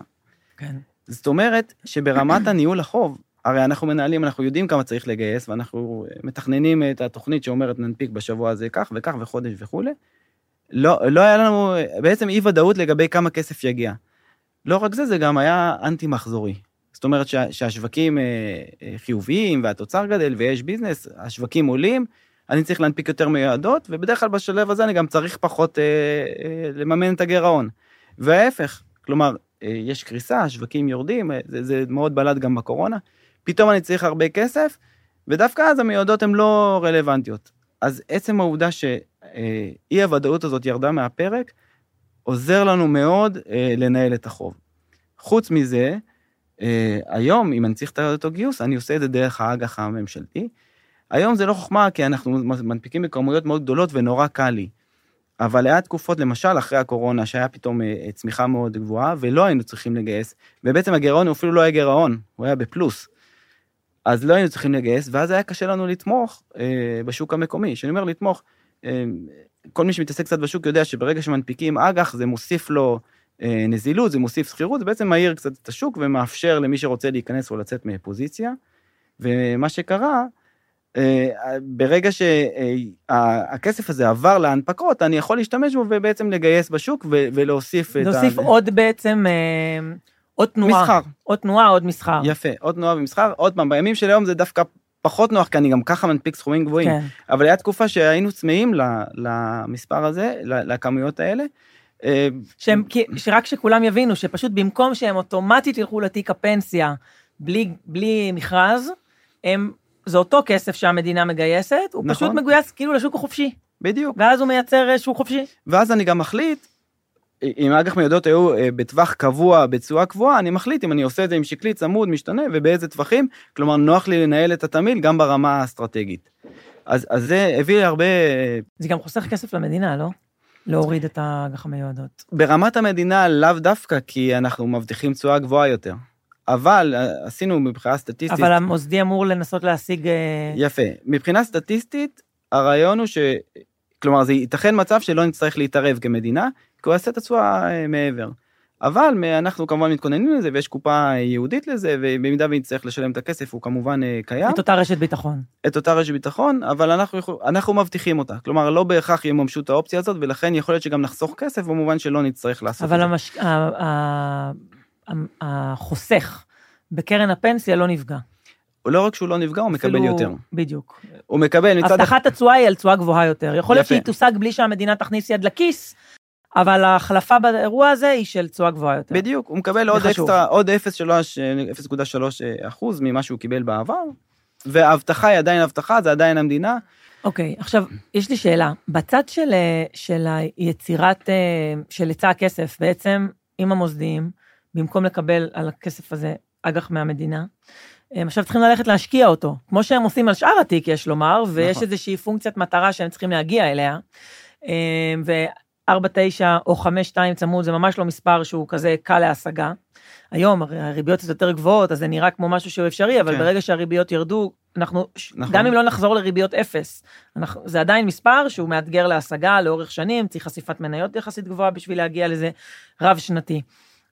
Speaker 6: כן. זאת אומרת שברמת הניהול החוב, הרי אנחנו מנהלים, אנחנו יודעים כמה צריך לגייס, ואנחנו מתכננים את התוכנית שאומרת ננפיק בשבוע הזה כך וכך וחודש וכולי. לא, לא היה לנו בעצם אי ודאות לגבי כמה כסף יגיע. לא רק זה, זה גם היה אנטי מחזורי. זאת אומרת שה, שהשווקים אה, אה, חיוביים והתוצר גדל ויש ביזנס, השווקים עולים, אני צריך להנפיק יותר מיועדות, ובדרך כלל בשלב הזה אני גם צריך פחות אה, אה, לממן את הגירעון. וההפך, כלומר, אה, יש קריסה, השווקים יורדים, אה, זה, זה מאוד בלט גם בקורונה, פתאום אני צריך הרבה כסף, ודווקא אז המיועדות הן לא רלוונטיות. אז עצם העובדה שאי הוודאות הזאת ירדה מהפרק, עוזר לנו מאוד אה, לנהל את החוב. חוץ מזה, אה, היום, אם אני צריך את אותו גיוס, אני עושה את זה דרך האג"ח הממשלתי. היום זה לא חוכמה, כי אנחנו מנפיקים בכמויות מאוד גדולות ונורא קל לי. אבל היה תקופות, למשל, אחרי הקורונה, שהיה פתאום אה, צמיחה מאוד גבוהה, ולא היינו צריכים לגייס, ובעצם הגירעון הוא אפילו לא היה גירעון, הוא היה בפלוס. אז לא היינו צריכים לגייס, ואז היה קשה לנו לתמוך אה, בשוק המקומי. כשאני אומר לתמוך, אה, כל מי שמתעסק קצת בשוק יודע שברגע שמנפיקים אג"ח, זה מוסיף לו אה, נזילות, זה מוסיף שכירות, זה בעצם מהיר קצת את השוק ומאפשר למי שרוצה להיכנס או לצאת מפוזיציה. ומה שקרה, אה, ברגע שהכסף הזה עבר להנפקות, אני יכול להשתמש בו ובעצם לגייס בשוק ולהוסיף את
Speaker 5: ה... להוסיף עוד בעצם... עוד תנועה.
Speaker 6: מסחר.
Speaker 5: עוד תנועה, עוד מסחר.
Speaker 6: יפה, עוד תנועה ומסחר. עוד פעם, בימים של היום זה דווקא פחות נוח, כי אני גם ככה מנפיק סכומים גבוהים. כן. אבל הייתה תקופה שהיינו צמאים למספר הזה, לכמויות האלה.
Speaker 5: אה, שהם, שרק שכולם יבינו, שפשוט במקום שהם אוטומטית ילכו לתיק הפנסיה בלי, בלי מכרז, הם, זה אותו כסף שהמדינה מגייסת, הוא נכון. פשוט מגויס כאילו לשוק החופשי.
Speaker 6: בדיוק.
Speaker 5: ואז הוא מייצר אה, שוק חופשי.
Speaker 6: ואז אני גם מחליט אם אג"ח מיועדות היו אה, בטווח קבוע, בתשואה קבועה, אני מחליט אם אני עושה את זה עם שקלי צמוד, משתנה, ובאיזה טווחים, כלומר נוח לי לנהל את התמהיל גם ברמה האסטרטגית. אז, אז זה הביא הרבה...
Speaker 5: זה גם חוסך כסף למדינה, לא? להוריד את האג"ח המיועדות.
Speaker 6: ברמת המדינה לאו דווקא, כי אנחנו מבטיחים תשואה גבוהה יותר. אבל אה, עשינו מבחינה סטטיסטית...
Speaker 5: אבל המוסדי אמור לנסות להשיג... אה,
Speaker 6: יפה. מבחינה סטטיסטית, הרעיון הוא ש... כלומר, זה ייתכן מצב שלא נצטרך להתערב כמדינה, כי הוא יעשה את התשואה אה, מעבר. אבל אנחנו כמובן מתכוננים לזה ויש קופה ייעודית לזה ובמידה ונצטרך לשלם את הכסף הוא כמובן אה, קיים.
Speaker 5: את אותה רשת ביטחון.
Speaker 6: את אותה רשת ביטחון אבל אנחנו, אנחנו מבטיחים אותה כלומר לא בהכרח יממשו את האופציה הזאת ולכן יכול להיות שגם נחסוך כסף במובן שלא נצטרך לעשות
Speaker 5: אבל את המש... זה. אבל החוסך בקרן הפנסיה לא נפגע.
Speaker 6: לא רק שהוא לא נפגע, הוא מקבל יותר.
Speaker 5: בדיוק.
Speaker 6: הוא מקבל מצד...
Speaker 5: הבטחת התשואה היא על תשואה גבוהה יותר. יכול להיות שהיא תושג בלי שהמדינה תכניס יד לכיס, אבל ההחלפה באירוע הזה היא של תשואה גבוהה יותר.
Speaker 6: בדיוק, הוא מקבל עוד אקסטרה, עוד 0.3 אחוז ממה שהוא קיבל בעבר, וההבטחה היא עדיין הבטחה, זה עדיין המדינה.
Speaker 5: אוקיי, okay, עכשיו, יש לי שאלה. בצד של, של היצירת, של היצע הכסף, בעצם, עם המוסדיים, במקום לקבל על הכסף הזה אג"ח מהמדינה, הם עכשיו צריכים ללכת להשקיע אותו, כמו שהם עושים על שאר התיק, יש לומר, ויש נכון. איזושהי פונקציית מטרה שהם צריכים להגיע אליה. ו... 4.9 או 5.2 צמוד זה ממש לא מספר שהוא כזה קל להשגה. היום הריביות יותר גבוהות אז זה נראה כמו משהו שהוא אפשרי אבל כן. ברגע שהריביות ירדו אנחנו נכון. גם אם לא נחזור לריביות אפס אנחנו, זה עדיין מספר שהוא מאתגר להשגה לאורך שנים צריך חשיפת מניות יחסית גבוהה בשביל להגיע לזה רב שנתי.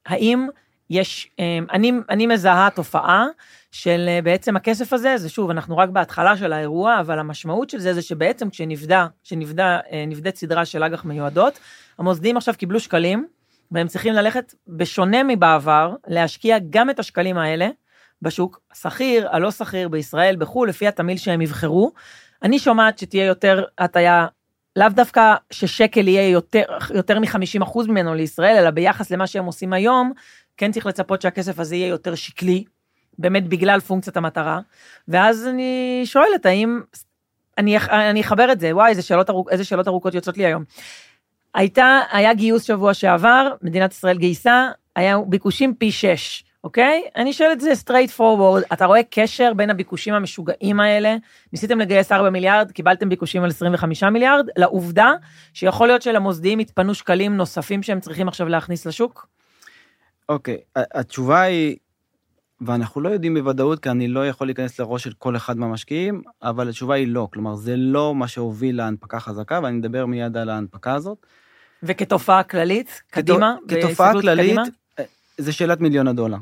Speaker 5: האם יש, אמ, אני, אני מזהה תופעה של אה, בעצם הכסף הזה, זה שוב, אנחנו רק בהתחלה של האירוע, אבל המשמעות של זה זה שבעצם כשנבדה, כשנבדה, אה, סדרה של אג"ח מיועדות, המוסדים עכשיו קיבלו שקלים, והם צריכים ללכת, בשונה מבעבר, להשקיע גם את השקלים האלה בשוק שכיר, הלא שכיר, בישראל, בחו"ל, לפי התמהיל שהם יבחרו. אני שומעת שתהיה יותר הטיה לאו דווקא ששקל יהיה יותר, יותר מ-50% ממנו לישראל, אלא ביחס למה שהם עושים היום, כן צריך לצפות שהכסף הזה יהיה יותר שקלי, באמת בגלל פונקציית המטרה, ואז אני שואלת, האם, אני, אני אחבר את זה, וואי, איזה שאלות, ארוכ, איזה שאלות ארוכות יוצאות לי היום. הייתה, היה גיוס שבוע שעבר, מדינת ישראל גייסה, היה ביקושים פי 6, אוקיי? אני שואל את זה straight forward, אתה רואה קשר בין הביקושים המשוגעים האלה, ניסיתם לגייס 4 מיליארד, קיבלתם ביקושים על 25 מיליארד, לעובדה שיכול להיות שלמוסדיים יתפנו שקלים נוספים שהם צריכים עכשיו להכניס לשוק?
Speaker 6: אוקיי, התשובה היא, ואנחנו לא יודעים בוודאות, כי אני לא יכול להיכנס לראש של כל אחד מהמשקיעים, אבל התשובה היא לא. כלומר, זה לא מה שהוביל להנפקה חזקה, ואני אדבר מיד על ההנפקה הזאת.
Speaker 5: וכתופעה כללית, קדימה?
Speaker 6: כתופעה כללית, קדימה? זה שאלת מיליון הדולר.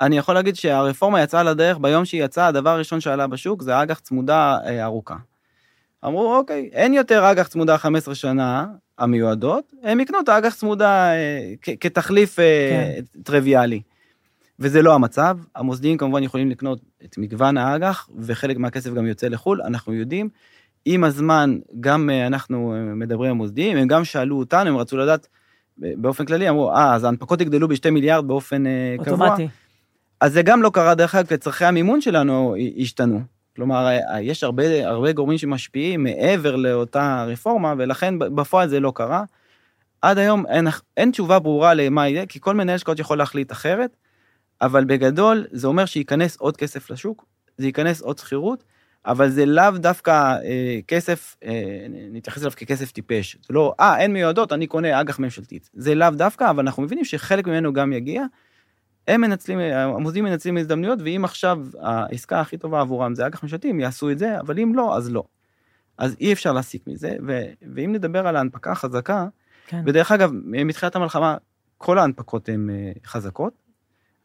Speaker 6: אני יכול להגיד שהרפורמה יצאה לדרך, ביום שהיא יצאה, הדבר הראשון שעלה בשוק זה אג"ח צמודה אה, ארוכה. אמרו, אוקיי, אין יותר אג"ח צמודה 15 שנה המיועדות, הם יקנו את האג"ח צמודה אה, כתחליף אה, טריוויאלי. וזה לא המצב, המוסדיים כמובן יכולים לקנות את מגוון האג"ח, וחלק מהכסף גם יוצא לחו"ל, אנחנו יודעים. עם הזמן, גם אה, אנחנו אה, מדברים עם המוסדיים, הם גם שאלו אותנו, הם רצו לדעת, אה, באופן כללי, אמרו, אה, אז ההנפקות יגדלו ב-2 מיליארד באופן קבוע.
Speaker 5: אוטומטי.
Speaker 6: אז זה גם לא קרה, דרך אגב, כי צורכי המימון שלנו השתנו. כלומר, יש הרבה, הרבה גורמים שמשפיעים מעבר לאותה רפורמה, ולכן בפועל זה לא קרה. עד היום אין, אין תשובה ברורה למה יהיה, כי כל מנהל השקעות יכול להחליט אחרת, אבל בגדול זה אומר שייכנס עוד כסף לשוק, זה ייכנס עוד שכירות, אבל זה לאו דווקא אה, כסף, אה, נתייחס אליו ככסף טיפש. זה לא, אה, אין מיועדות, אני קונה אג"ח ממשלתית. זה לאו דווקא, אבל אנחנו מבינים שחלק ממנו גם יגיע. הם מנצלים, המוסדים מנצלים הזדמנויות, ואם עכשיו העסקה הכי טובה עבורם זה אג"ח ממשלתי, הם יעשו את זה, אבל אם לא, אז לא. אז אי אפשר להסיק מזה, ו, ואם נדבר על ההנפקה החזקה,
Speaker 5: כן.
Speaker 6: ודרך אגב, מתחילת המלחמה, כל ההנפקות הן אה, חזקות.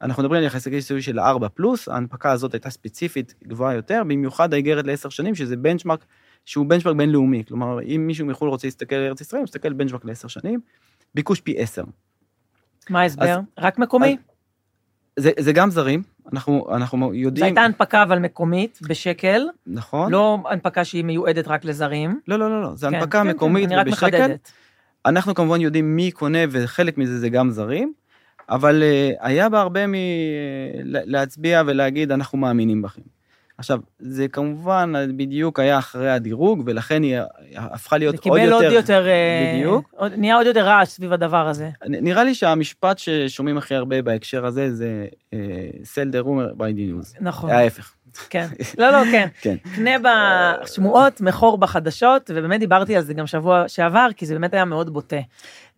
Speaker 6: אנחנו מדברים על יחסי סיכוי של 4 פלוס, ההנפקה הזאת הייתה ספציפית גבוהה יותר, במיוחד האיגרת לעשר שנים, שזה בנצ'מארק שהוא בנצ'מארק בינלאומי. כלומר, אם מישהו מחו"ל רוצה להסתכל על ארץ ישראל, הוא מסתכל בנצ'מארק לעשר שנים, ביקוש פי 10.
Speaker 5: מה ההסבר?
Speaker 6: אז-
Speaker 5: רק מקומי?
Speaker 6: זה, זה גם זרים, אנחנו, אנחנו
Speaker 5: זו
Speaker 6: יודעים...
Speaker 5: הייתה הנפקה אבל מקומית, בשקל,
Speaker 6: נכון.
Speaker 5: לא הנפקה שהיא מיועדת רק לזרים.
Speaker 6: לא, לא, לא, לא, זה
Speaker 5: כן,
Speaker 6: הנפקה
Speaker 5: כן, כן,
Speaker 6: מקומית
Speaker 5: אני רק
Speaker 6: ובשקל.
Speaker 5: מחדדת.
Speaker 6: אנחנו כמובן יודעים מי קונה, וחלק מזה זה גם זרים, אבל אה, היה בה הרבה מלהצביע ולהגיד, אנחנו מאמינים בכם. עכשיו, זה כמובן בדיוק היה אחרי הדירוג, ולכן היא הפכה להיות
Speaker 5: זה
Speaker 6: עוד
Speaker 5: קיבל
Speaker 6: יותר...
Speaker 5: עוד יותר, אה,
Speaker 6: בדיוק.
Speaker 5: עוד- נהיה עוד יותר רעש סביב הדבר הזה.
Speaker 6: נראה לי שהמשפט ששומעים הכי הרבה בהקשר הזה זה אה, sell the rumor by the news.
Speaker 5: נכון,
Speaker 6: ההפך.
Speaker 5: כן. לא, לא, כן.
Speaker 6: כן.
Speaker 5: קנה בשמועות, מכור בחדשות, ובאמת דיברתי על זה גם שבוע שעבר, כי זה באמת היה מאוד בוטה.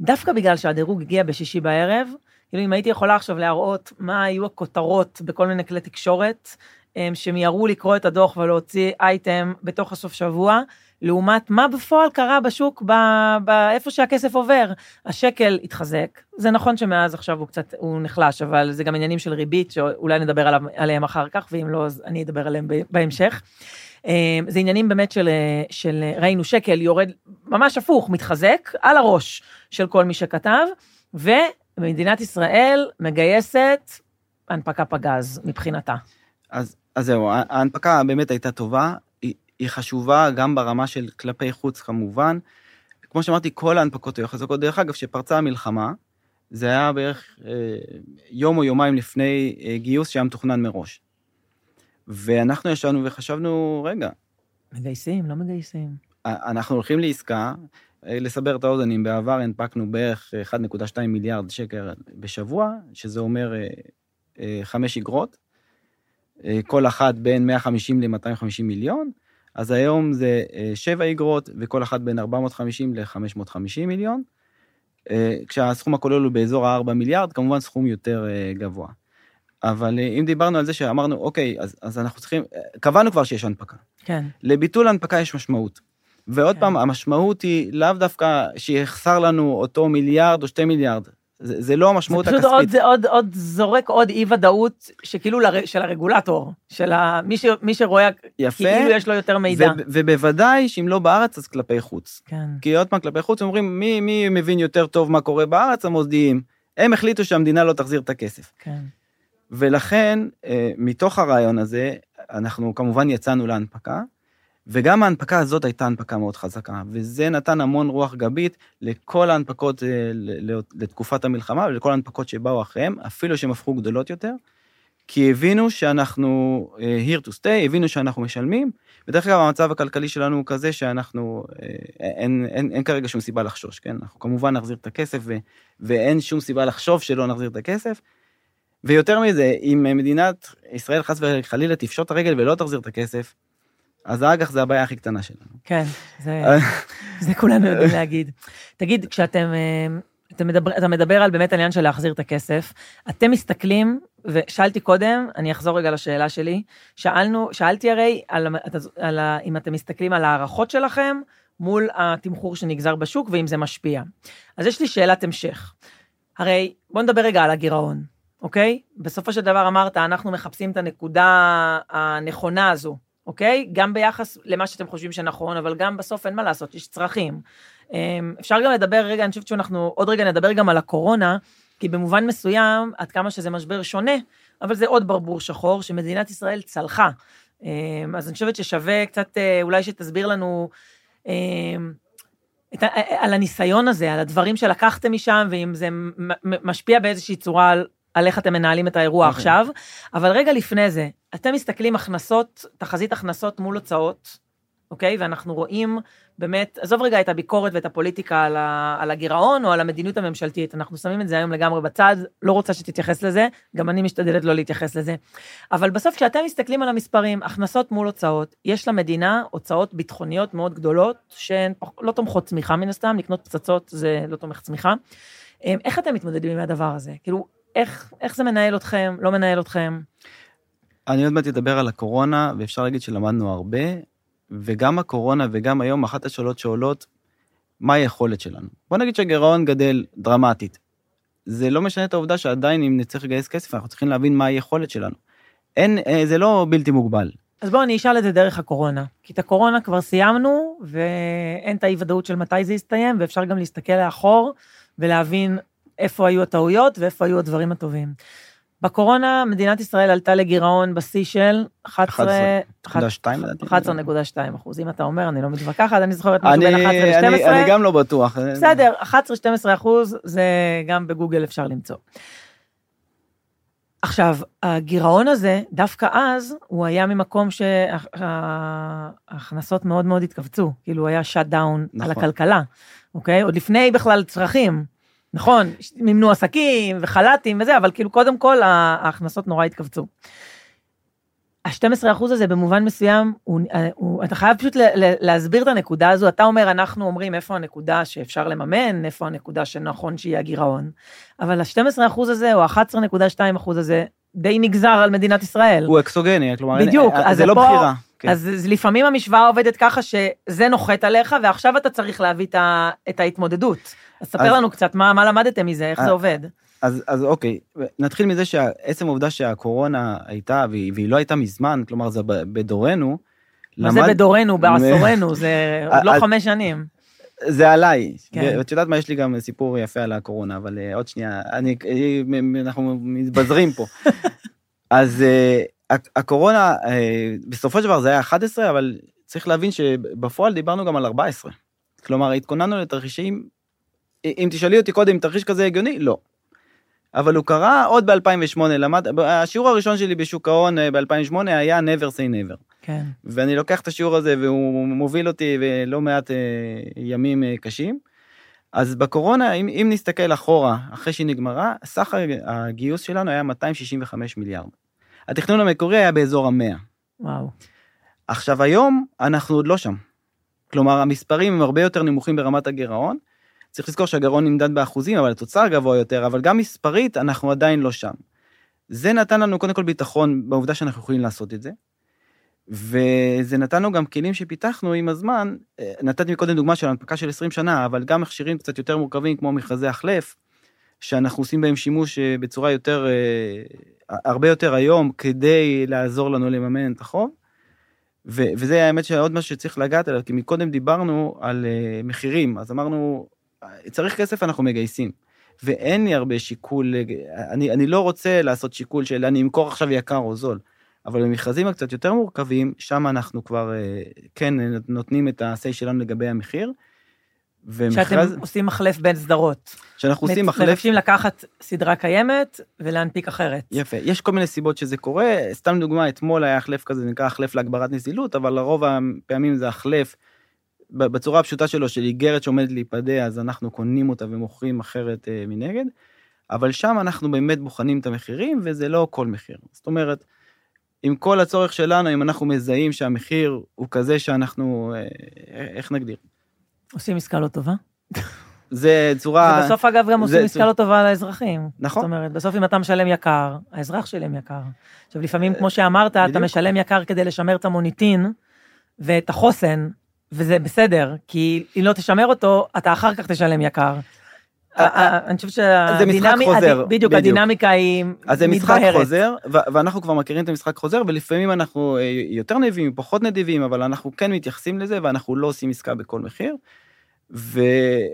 Speaker 5: דווקא בגלל שהדירוג הגיע בשישי בערב, כאילו אם הייתי יכולה עכשיו להראות מה היו הכותרות בכל מיני כלי תקשורת, הם, שמיהרו לקרוא את הדוח ולהוציא אייטם בתוך הסוף שבוע, לעומת מה בפועל קרה בשוק, ב- ב- איפה שהכסף עובר. השקל התחזק, זה נכון שמאז עכשיו הוא קצת, הוא נחלש, אבל זה גם עניינים של ריבית, שאולי נדבר עליו, עליהם אחר כך, ואם לא, אז אני אדבר עליהם בהמשך. אה, זה עניינים באמת של, של ראינו שקל יורד ממש הפוך, מתחזק על הראש של כל מי שכתב, ומדינת ישראל מגייסת הנפקה פגז מבחינתה.
Speaker 6: אז, אז זהו, ההנפקה באמת הייתה טובה, היא, היא חשובה גם ברמה של כלפי חוץ כמובן. כמו שאמרתי, כל ההנפקות היו חזקות. דרך אגב, כשפרצה המלחמה, זה היה בערך אה, יום או יומיים לפני אה, גיוס שהיה מתוכנן מראש. ואנחנו ישבנו וחשבנו, רגע,
Speaker 5: מגייסים, לא מגייסים.
Speaker 6: א- אנחנו הולכים לעסקה, אה, לסבר את האוזן, אם בעבר הנפקנו בערך 1.2 מיליארד שקל בשבוע, שזה אומר אה, אה, חמש אגרות, אה, כל אחת בין 150 ל-250 מיליון, אז היום זה אה, שבע אגרות, וכל אחת בין 450 ל-550 מיליון, אה, כשהסכום הכולל הוא באזור ה-4 מיליארד, כמובן סכום יותר אה, גבוה. אבל אה, אם דיברנו על זה שאמרנו, אוקיי, אז, אז אנחנו צריכים, אה, קבענו כבר שיש הנפקה.
Speaker 5: כן,
Speaker 6: לביטול הנפקה יש משמעות. ועוד
Speaker 5: כן.
Speaker 6: פעם, המשמעות היא לאו דווקא שיחסר לנו אותו מיליארד או שתי מיליארד. זה, זה לא
Speaker 5: זה
Speaker 6: המשמעות
Speaker 5: פשוט
Speaker 6: הכספית.
Speaker 5: עוד, זה עוד, עוד זורק עוד אי ודאות שכאילו לר, של הרגולטור, של ה, מי, ש, מי שרואה,
Speaker 6: יפה.
Speaker 5: כאילו יש לו יותר מידע.
Speaker 6: וב- ובוודאי שאם לא בארץ, אז כלפי חוץ.
Speaker 5: כן,
Speaker 6: כי עוד פעם, כלפי חוץ אומרים, מי, מי מבין יותר טוב מה קורה בארץ? המוסדיים. הם החליטו שהמדינה לא תחזיר את הכסף.
Speaker 5: כן.
Speaker 6: ולכן, אה, מתוך הרעיון הזה, אנחנו כמובן יצאנו להנפקה, וגם ההנפקה הזאת הייתה הנפקה מאוד חזקה, וזה נתן המון רוח גבית לכל ההנפקות אה, לתקופת המלחמה ולכל ההנפקות שבאו אחריהם, אפילו שהן הפכו גדולות יותר, כי הבינו שאנחנו אה, here to stay, הבינו שאנחנו משלמים, ודרך אגב המצב הכלכלי שלנו הוא כזה שאנחנו, אה, אין, אין, אין כרגע שום סיבה לחשוש, כן? אנחנו כמובן נחזיר את הכסף, ו, ואין שום סיבה לחשוב שלא נחזיר את הכסף. ויותר מזה, אם מדינת ישראל חס וחלילה תפשוט את הרגל ולא תחזיר את הכסף, אז האג"ח זה הבעיה הכי קטנה שלנו.
Speaker 5: כן, זה, זה כולנו יודעים להגיד. תגיד, כשאתם אה, אתה מדבר, אתה מדבר על באמת העניין של להחזיר את הכסף, אתם מסתכלים, ושאלתי קודם, אני אחזור רגע לשאלה שלי, שאלנו, שאלתי הרי על, על, על, אם אתם מסתכלים על ההערכות שלכם מול התמחור שנגזר בשוק ואם זה משפיע. אז יש לי שאלת המשך. הרי בואו נדבר רגע על הגירעון. אוקיי? בסופו של דבר אמרת, אנחנו מחפשים את הנקודה הנכונה הזו, אוקיי? גם ביחס למה שאתם חושבים שנכון, אבל גם בסוף אין מה לעשות, יש צרכים. אמ, אפשר גם לדבר רגע, אני חושבת שאנחנו עוד רגע נדבר גם על הקורונה, כי במובן מסוים, עד כמה שזה משבר שונה, אבל זה עוד ברבור שחור שמדינת ישראל צלחה. אמ, אז אני חושבת ששווה קצת, אה, אולי שתסביר לנו אמ, את, על הניסיון הזה, על הדברים שלקחתם משם, ואם זה משפיע באיזושהי צורה על, על איך אתם מנהלים את האירוע okay. אוקיי. עכשיו. אבל רגע לפני זה, אתם מסתכלים הכנסות, תחזית הכנסות מול הוצאות, אוקיי? ואנחנו רואים באמת, עזוב רגע את הביקורת ואת הפוליטיקה על, ה, על הגירעון או על המדיניות הממשלתית, אנחנו שמים את זה היום לגמרי בצד, לא רוצה שתתייחס לזה, גם אני משתדלת לא להתייחס לזה. אבל בסוף כשאתם מסתכלים על המספרים, הכנסות מול הוצאות, יש למדינה הוצאות ביטחוניות מאוד גדולות, שהן לא תומכות צמיחה מן הסתם, לקנות פצצות זה לא תומך צמיחה. אמ, איך אתם מתמודדים עם הדבר הזה? כאילו, איך, איך זה מנהל אתכם, לא מנהל אתכם?
Speaker 6: אני עוד מעט אדבר על הקורונה, ואפשר להגיד שלמדנו הרבה. וגם הקורונה וגם היום אחת השאלות שעולות, מה היכולת שלנו? בוא נגיד שהגירעון גדל דרמטית. זה לא משנה את העובדה שעדיין אם נצטרך לגייס כסף, אנחנו צריכים להבין מה היכולת שלנו. אין, אה, זה לא בלתי מוגבל.
Speaker 5: אז בואו אני אשאל את זה דרך הקורונה. כי את הקורונה כבר סיימנו, ואין את האי ודאות של מתי זה יסתיים, ואפשר גם להסתכל לאחור ולהבין איפה היו הטעויות ואיפה היו הדברים הטובים. בקורונה מדינת ישראל עלתה לגירעון בשיא של 11.2 אחוז. אם אתה אומר, אני לא מתווכחת, אני זוכרת משהו בין 11 ל-12.
Speaker 6: אני גם לא בטוח.
Speaker 5: בסדר, 11-12 אחוז, זה גם בגוגל אפשר למצוא. עכשיו, הגירעון הזה, דווקא אז, הוא היה ממקום שההכנסות מאוד מאוד התכווצו, כאילו הוא היה שאט דאון על נכון. הכלכלה, אוקיי? עוד לפני בכלל צרכים. נכון, מימנו עסקים וחל"תים וזה, אבל כאילו קודם כל ההכנסות נורא התכווצו. ה-12% הזה במובן מסוים, הוא, הוא, אתה חייב פשוט להסביר את הנקודה הזו, אתה אומר, אנחנו אומרים איפה הנקודה שאפשר לממן, איפה הנקודה שנכון שיהיה הגירעון, אבל ה-12% הזה, או ה-11.2% הזה, די נגזר על מדינת ישראל.
Speaker 6: הוא אקסוגני, כלומר,
Speaker 5: בדיוק,
Speaker 6: אין, זה לא פה, בחירה.
Speaker 5: כן. אז לפעמים המשוואה עובדת ככה שזה נוחת עליך, ועכשיו אתה צריך להביא את ההתמודדות. אז ספר לנו קצת, מה, מה למדתם מזה, איך זה אה, עובד?
Speaker 6: אז, אז אוקיי, נתחיל מזה שעצם העובדה שהקורונה הייתה, והיא, והיא לא הייתה מזמן, כלומר זה בדורנו.
Speaker 5: מה למד... זה בדורנו, בעשורנו, זה עוד לא חמש שנים.
Speaker 6: זה עליי, כן. ואת יודעת מה, יש לי גם סיפור יפה על הקורונה, אבל uh, עוד שנייה, אני, אנחנו מתבזרים פה. אז uh, הקורונה, uh, בסופו של דבר זה היה 11, אבל צריך להבין שבפועל דיברנו גם על 14. כלומר, התכוננו לתרחישים אם תשאלי אותי קודם, תרחיש כזה הגיוני? לא. אבל הוא קרה עוד ב-2008, למד, השיעור הראשון שלי בשוק ההון אה, ב-2008 היה never say never.
Speaker 5: כן.
Speaker 6: ואני לוקח את השיעור הזה והוא מוביל אותי ולא מעט אה, ימים אה, קשים. אז בקורונה, אם, אם נסתכל אחורה, אחרי שהיא נגמרה, סך הגיוס שלנו היה 265 מיליארד. התכנון המקורי היה באזור המאה.
Speaker 5: וואו.
Speaker 6: עכשיו היום אנחנו עוד לא שם. כלומר, המספרים הם הרבה יותר נמוכים ברמת הגירעון, צריך לזכור שהגרעון נמדד באחוזים, אבל התוצר גבוה יותר, אבל גם מספרית אנחנו עדיין לא שם. זה נתן לנו קודם כל ביטחון בעובדה שאנחנו יכולים לעשות את זה. וזה נתן לנו גם כלים שפיתחנו עם הזמן, אה, נתתי מקודם דוגמה של הנפקה של 20 שנה, אבל גם מכשירים קצת יותר מורכבים כמו מכרזי החלף, שאנחנו עושים בהם שימוש אה, בצורה יותר, אה, הרבה יותר היום, כדי לעזור לנו לממן את החוב. וזה האמת שעוד משהו שצריך לגעת עליו, כי מקודם דיברנו על מחירים, אז אמרנו, צריך כסף אנחנו מגייסים. ואין לי הרבה שיקול, אני, אני לא רוצה לעשות שיקול של אני אמכור עכשיו יקר או זול, אבל במכרזים הקצת יותר מורכבים, שם אנחנו כבר אה, כן נותנים את ה-say שלנו לגבי המחיר.
Speaker 5: ומכרז... שאתם עושים מחלף בין סדרות.
Speaker 6: שאנחנו עושים מחלף...
Speaker 5: מבקשים לקחת סדרה קיימת ולהנפיק אחרת.
Speaker 6: יפה, יש כל מיני סיבות שזה קורה, סתם דוגמה, אתמול היה החלף כזה, נקרא החלף להגברת נזילות, אבל לרוב הפעמים זה החלף בצורה הפשוטה שלו, של איגרת שעומדת להיפדה, אז אנחנו קונים אותה ומוכרים אחרת אה, מנגד, אבל שם אנחנו באמת בוחנים את המחירים, וזה לא כל מחיר. זאת אומרת, עם כל הצורך שלנו, אם אנחנו מזהים שהמחיר הוא כזה שאנחנו, אה, איך נגדיר?
Speaker 5: עושים עסקה לא טובה.
Speaker 6: זה צורה...
Speaker 5: ובסוף אגב גם עושים עסקה לא טובה לאזרחים.
Speaker 6: נכון.
Speaker 5: זאת אומרת, בסוף אם אתה משלם יקר, האזרח שלם יקר. עכשיו לפעמים, כמו שאמרת, אתה משלם יקר כדי לשמר את המוניטין ואת החוסן, וזה בסדר, כי אם לא תשמר אותו, אתה אחר כך תשלם יקר. אני חושבת שהדינמיקה, בדיוק. הדינמיקה היא
Speaker 6: אז זה משחק
Speaker 5: מתבהרת.
Speaker 6: חוזר, ואנחנו כבר מכירים את המשחק חוזר, ולפעמים אנחנו אה, יותר נדיבים, פחות נדיבים, אבל אנחנו כן מתייחסים לזה, ואנחנו לא עושים עסקה בכל מחיר. ו-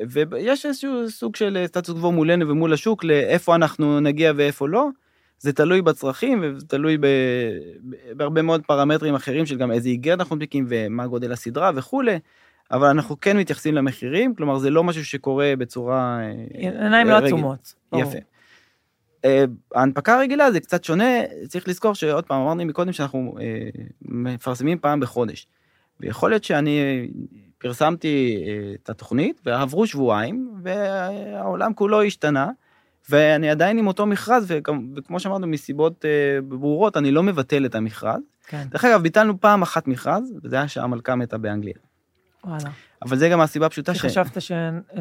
Speaker 6: ויש איזשהו סוג של אה, סטטוס קוו מולנו ומול השוק, לאיפה אנחנו נגיע ואיפה לא. זה תלוי בצרכים, וזה תלוי ב- בהרבה מאוד פרמטרים אחרים של גם איזה איגרת אנחנו מנפיקים ומה גודל הסדרה וכולי, אבל אנחנו כן מתייחסים למחירים, כלומר זה לא משהו שקורה בצורה... אה,
Speaker 5: עיניים לא
Speaker 6: רגע.
Speaker 5: עצומות.
Speaker 6: יפה. אה, ההנפקה הרגילה זה קצת שונה, צריך לזכור שעוד פעם, אמרנו מקודם שאנחנו אה, מפרסמים פעם בחודש. ויכול להיות שאני אה, פרסמתי אה, את התוכנית, ועברו שבועיים, והעולם כולו השתנה, ואני עדיין עם אותו מכרז, וכמו, שאמרנו, מסיבות אה, ברורות, אני לא מבטל את המכרז.
Speaker 5: כן,
Speaker 6: דרך אגב, ביטלנו פעם אחת מכרז, וזה היה שהמלכה מתה באנגליה.
Speaker 5: וואלה.
Speaker 6: אבל זה גם הסיבה הפשוטה ש...
Speaker 5: חשבת ש...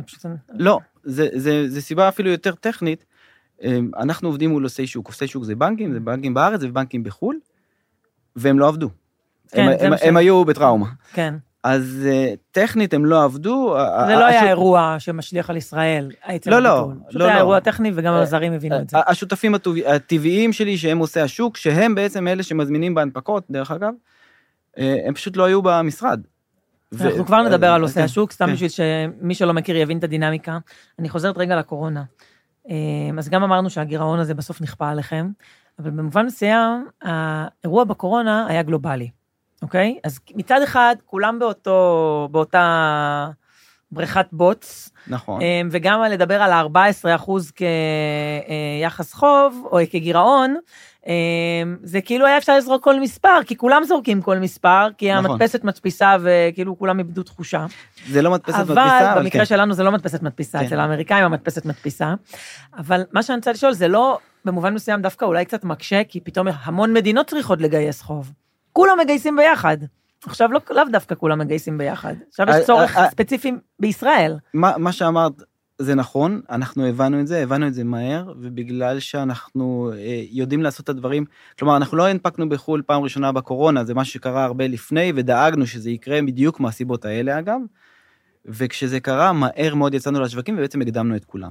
Speaker 5: פשוט...
Speaker 6: לא, זה, זה, זה סיבה אפילו יותר טכנית. אמ, אנחנו עובדים מול עושי שוק, עושי שוק זה בנקים, זה בנקים בארץ ובנקים בחו"ל, והם לא עבדו.
Speaker 5: כן,
Speaker 6: הם,
Speaker 5: זה
Speaker 6: הם,
Speaker 5: ש-
Speaker 6: הם היו בטראומה.
Speaker 5: כן.
Speaker 6: אז אה, טכנית הם לא עבדו.
Speaker 5: זה לא היה אירוע שמשליך על ישראל,
Speaker 6: לא, לא,
Speaker 5: הביטול. פשוט
Speaker 6: לא,
Speaker 5: היה
Speaker 6: לא.
Speaker 5: אירוע טכני וגם
Speaker 6: אה,
Speaker 5: הזרים הבינו את זה.
Speaker 6: השותפים הטבעיים שלי שהם עושי השוק, שהם בעצם אלה שמזמינים בהנפקות, דרך אגב, אה, הם פשוט לא היו במשרד.
Speaker 5: אנחנו כבר נדבר על עושי
Speaker 6: כן,
Speaker 5: השוק, סתם
Speaker 6: כן.
Speaker 5: בשביל שמי שלא מכיר יבין את הדינמיקה. אני חוזרת רגע לקורונה. אה, אז גם אמרנו שהגירעון הזה בסוף נכפה עליכם, אבל במובן מסוים, האירוע בקורונה היה גלובלי, אוקיי? אז מצד אחד, כולם באותו, באותה בריכת בוץ,
Speaker 6: נכון.
Speaker 5: אה, וגם על לדבר על ה-14% כיחס חוב, או כגירעון, אה, זה כאילו היה אפשר לזרוק כל מספר, כי כולם זורקים כל מספר, כי
Speaker 6: נכון.
Speaker 5: המדפסת מדפיסה וכאילו כולם איבדו תחושה.
Speaker 6: זה לא מדפסת
Speaker 5: אבל
Speaker 6: מדפיסה, אבל
Speaker 5: במקרה
Speaker 6: כן.
Speaker 5: שלנו זה לא מדפסת מדפיסה,
Speaker 6: כן.
Speaker 5: אצל האמריקאים המדפסת מדפיסה. אבל מה שאני רוצה לשאול, זה לא במובן מסוים דווקא אולי קצת מקשה, כי פתאום המון מדינות צריכות לגייס חוב. כולם מגייסים ביחד. עכשיו לא, לאו דווקא כולם מגייסים ביחד. עכשיו
Speaker 6: אה,
Speaker 5: יש צורך
Speaker 6: אה, אה.
Speaker 5: ספציפי בישראל.
Speaker 6: מה, מה שאמרת זה נכון, אנחנו הבנו את זה, הבנו את זה מהר, ובגלל שאנחנו אה, יודעים לעשות את הדברים, כלומר, אנחנו לא הנפקנו בחו"ל פעם ראשונה בקורונה, זה משהו שקרה הרבה לפני, ודאגנו שזה יקרה בדיוק מהסיבות האלה, אגב, וכשזה קרה, מהר מאוד יצאנו לשווקים ובעצם הקדמנו את כולם.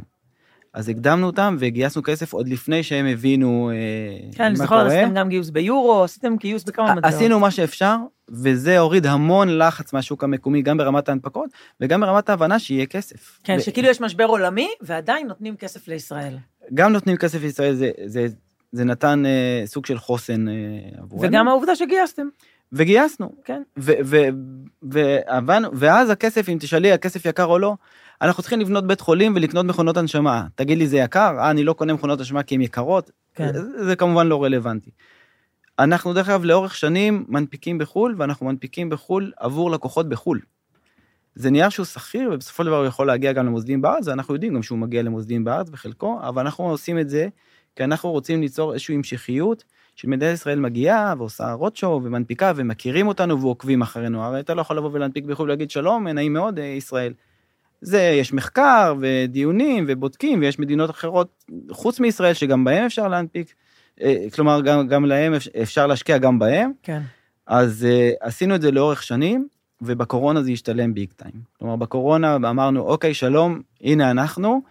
Speaker 6: אז הקדמנו אותם והגייסנו כסף עוד לפני שהם הבינו אה,
Speaker 5: כן, אני
Speaker 6: מה
Speaker 5: זוכרת,
Speaker 6: קורה.
Speaker 5: עשיתם גם גיוס ביורו, עשיתם גיוס בכמה מטבעות.
Speaker 6: עשינו מה שאפשר, וזה הוריד המון לחץ מהשוק המקומי, גם ברמת ההנפקות, וגם ברמת ההבנה שיהיה כסף.
Speaker 5: כן,
Speaker 6: ו-
Speaker 5: שכאילו יש משבר עולמי, ועדיין נותנים כסף לישראל.
Speaker 6: גם נותנים כסף לישראל, זה, זה, זה נתן אה, סוג של חוסן אה, עבורנו.
Speaker 5: וגם העובדה שגייסתם,
Speaker 6: וגייסנו.
Speaker 5: כן.
Speaker 6: ו, ו, והבנו, ואז הכסף, אם תשאלי, הכסף יקר או לא, אנחנו צריכים לבנות בית חולים ולקנות מכונות הנשמה. תגיד לי, זה יקר? אה, אני לא קונה מכונות הנשמה כי הן יקרות?
Speaker 5: כן.
Speaker 6: זה, זה כמובן לא רלוונטי. אנחנו דרך אגב לאורך שנים מנפיקים בחו"ל, ואנחנו מנפיקים בחו"ל עבור לקוחות בחו"ל. זה נייר שהוא שכיר, ובסופו של דבר הוא יכול להגיע גם למוסדים בארץ, ואנחנו יודעים גם שהוא מגיע למוסדים בארץ בחלקו, אבל אנחנו עושים את זה כי אנחנו רוצים ליצור איזושהי המשכיות, שמדינת ישראל מגיעה ועושה רוטשו ומנפיקה ומכירים אותנו ועוקבים אחרינו. הרי אתה לא יכול לבוא ולהנפיק בחו"ל ולהגיד שלום, נעים מאוד, אה, ישראל. זה, יש מחקר ודיונים ובודקים, ויש מדינות אחרות חוץ מישראל שגם בהם אפשר להנפיק, כלומר, גם, גם להם אפ- אפשר להשקיע גם בהם.
Speaker 5: כן.
Speaker 6: אז uh, עשינו את זה לאורך שנים, ובקורונה זה השתלם ביג טיים. כלומר, בקורונה אמרנו, אוקיי, שלום, הנה אנחנו,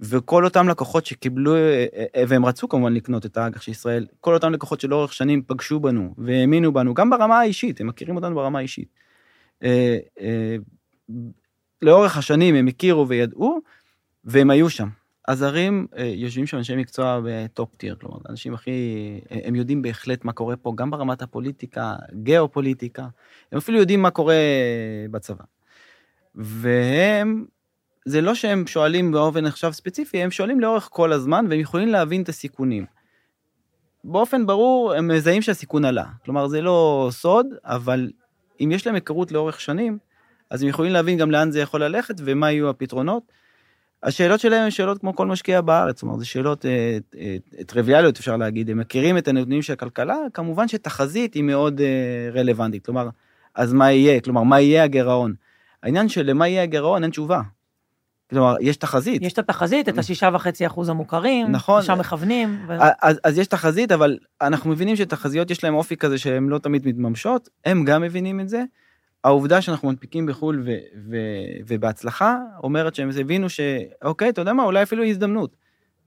Speaker 6: וכל אותם לקוחות שקיבלו, אה, אה, והם רצו כמובן לקנות את האג"ח של ישראל, כל אותם לקוחות שלאורך שנים פגשו בנו והאמינו בנו, גם ברמה האישית, הם מכירים אותנו ברמה האישית. אה, אה, לאורך השנים הם הכירו וידעו, והם היו שם. הזרים אה, יושבים שם אנשי מקצוע בטופ טיר, כלומר, אנשים הכי, אה, הם יודעים בהחלט מה קורה פה, גם ברמת הפוליטיקה, גיאופוליטיקה, הם אפילו יודעים מה קורה בצבא. והם, זה לא שהם שואלים באופן עכשיו ספציפי, הם שואלים לאורך כל הזמן, והם יכולים להבין את הסיכונים. באופן ברור, הם מזהים שהסיכון עלה. כלומר, זה לא סוד, אבל אם יש להם היכרות לאורך שנים, אז הם יכולים להבין גם לאן זה יכול ללכת ומה יהיו הפתרונות. השאלות שלהם הן שאלות כמו כל משקיע בארץ, זאת אומרת, זה שאלות אה, אה, טריוויאליות, אפשר להגיד, הם מכירים את הנתונים של הכלכלה, כמובן שתחזית היא מאוד אה, רלוונטית, כלומר, אז מה יהיה, כלומר, מה יהיה הגירעון? העניין של למה יהיה הגירעון אין תשובה. כלומר, יש תחזית.
Speaker 5: יש את התחזית, את השישה וחצי אחוז המוכרים,
Speaker 6: נכון.
Speaker 5: לשם מכוונים. ו...
Speaker 6: אז, אז יש תחזית, אבל אנחנו מבינים שתחזיות יש להם אופי כזה שהן לא תמיד מתממשות, הם גם מבינים את זה, העובדה שאנחנו מנפיקים בחו"ל ו- ו- ובהצלחה, אומרת שהם הבינו שאוקיי, אתה יודע מה, אולי אפילו הזדמנות.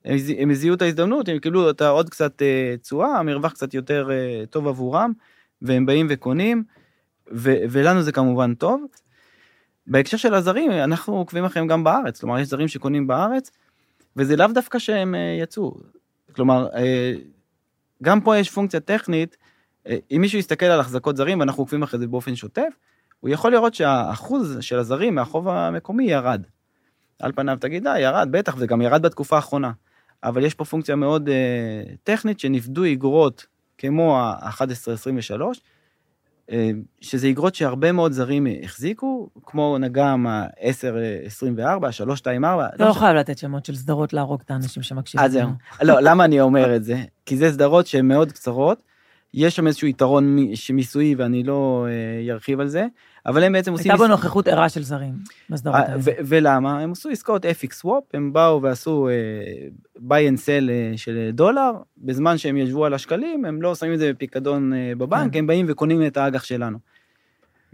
Speaker 6: הם הם את ההזדמנות, הם קיבלו את עוד קצת אה, תשואה, המרווח קצת יותר אה, טוב עבורם, והם באים וקונים, ו- ולנו זה כמובן טוב. בהקשר של הזרים, אנחנו עוקבים אחריהם גם בארץ, כלומר, יש זרים שקונים בארץ, וזה לאו דווקא שהם אה, יצאו. כלומר, גם פה יש פונקציה טכנית, אם מישהו יסתכל על החזקות זרים, ואנחנו עוקבים אחרי זה באופן שוטף, הוא יכול לראות שהאחוז של הזרים מהחוב המקומי ירד. על פניו תגיד, אה, ירד, בטח, וזה גם ירד בתקופה האחרונה. אבל יש פה פונקציה מאוד אה, טכנית, שנפדו איגרות כמו ה-11-23, אה, שזה איגרות שהרבה מאוד זרים החזיקו, כמו נגם ה-10-24, ה-324.
Speaker 5: לא חייב לתת שמות של סדרות להרוג את האנשים שמקשיבים.
Speaker 6: אז זהו. לא, למה אני אומר את זה? כי זה סדרות שהן מאוד קצרות, יש שם איזשהו יתרון מי- מיסויי ואני לא אה, ארחיב על זה, אבל הם בעצם עושים...
Speaker 5: הייתה בו נוכחות ערה של זרים בסדרות
Speaker 6: אה,
Speaker 5: האלה.
Speaker 6: ולמה? הם עשו עסקאות FX swap, הם באו ועשו אה, buy and sell אה, של דולר, בזמן שהם ישבו על השקלים, הם לא שמים את זה בפיקדון אה, בבנק,
Speaker 5: כן.
Speaker 6: הם באים וקונים את האג"ח שלנו.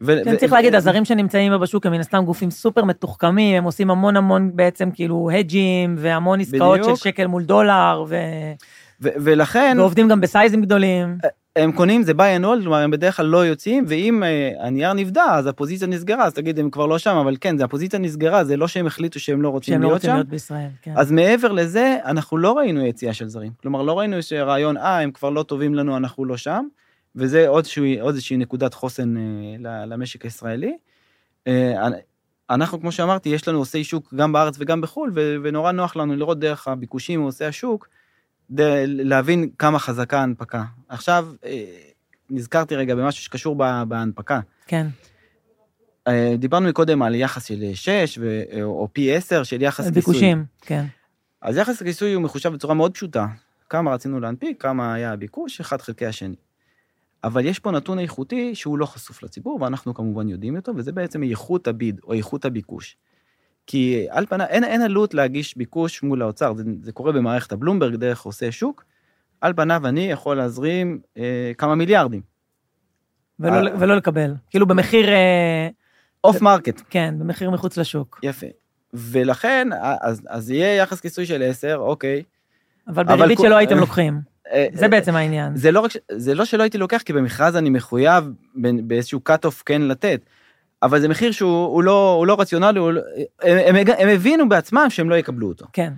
Speaker 6: ו-
Speaker 5: כן,
Speaker 6: ו-
Speaker 5: צריך להגיד, הזרים שנמצאים בשוק הם מן הסתם גופים סופר מתוחכמים, הם עושים המון המון בעצם כאילו הג'ים, והמון עסקאות של. שקל מול דולר, ו...
Speaker 6: ו- ולכן...
Speaker 5: ועובדים גם בסייזים גדולים.
Speaker 6: הם קונים זה buy and hold, כלומר הם בדרך כלל לא יוצאים, ואם אה, הנייר נפדה אז הפוזיציה נסגרה, אז תגיד הם כבר לא שם, אבל כן, זה הפוזיציה נסגרה, זה לא שהם החליטו שהם לא רוצים
Speaker 5: שהם לא
Speaker 6: להיות
Speaker 5: רוצים
Speaker 6: שם.
Speaker 5: להיות בישראל, כן.
Speaker 6: אז מעבר לזה, אנחנו לא ראינו יציאה של זרים. כלומר, לא ראינו שרעיון, אה, הם כבר לא טובים לנו, אנחנו לא שם, וזה עוד, איזושהי נקודת חוסן אה, למשק הישראלי. אה, אנחנו, כמו שאמרתי, יש לנו עושי שוק גם בארץ וגם בחו"ל, ו- ונורא נוח לנו לראות דרך הביקושים מעושי השוק, להבין כמה חזקה ההנפקה. עכשיו, אה, נזכרתי רגע במשהו שקשור בה- בהנפקה.
Speaker 5: כן.
Speaker 6: אה, דיברנו מקודם על יחס של 6 ו- או פי 10 של יחס כיסוי.
Speaker 5: ביקושים, כן.
Speaker 6: אז יחס הכיסוי הוא מחושב בצורה מאוד פשוטה. כמה רצינו להנפיק, כמה היה הביקוש, אחד חלקי השני. אבל יש פה נתון איכותי שהוא לא חשוף לציבור, ואנחנו כמובן יודעים אותו, וזה בעצם איכות ה bid או איכות הביקוש. כי על פניו, אין, אין עלות להגיש ביקוש מול האוצר, זה, זה קורה במערכת הבלומברג דרך עושי שוק. על פניו אני יכול להזרים אה, כמה מיליארדים.
Speaker 5: ולא-
Speaker 6: אה.
Speaker 5: ולא לקבל. כאילו במחיר, אה,
Speaker 6: off market,
Speaker 5: כן, במחיר מחוץ לשוק.
Speaker 6: יפה. ולכן, אז, אז יהיה יחס כיסוי של 10, אוקיי.
Speaker 5: אבל
Speaker 6: אבל
Speaker 5: בריבית
Speaker 6: כל-
Speaker 5: שלא הייתם לוקחים.
Speaker 6: אה,
Speaker 5: זה בעצם העניין.
Speaker 6: זה לא רק, זה לא שלא הייתי לוקח, כי במכרז אני מחויב באיזשהו cut off כן לתת, אבל זה מחיר שהוא הוא לא, הוא לא רציונלי, הוא לא, הם, הם, הם הבינו בעצמם שהם לא יקבלו אותו.
Speaker 5: כן.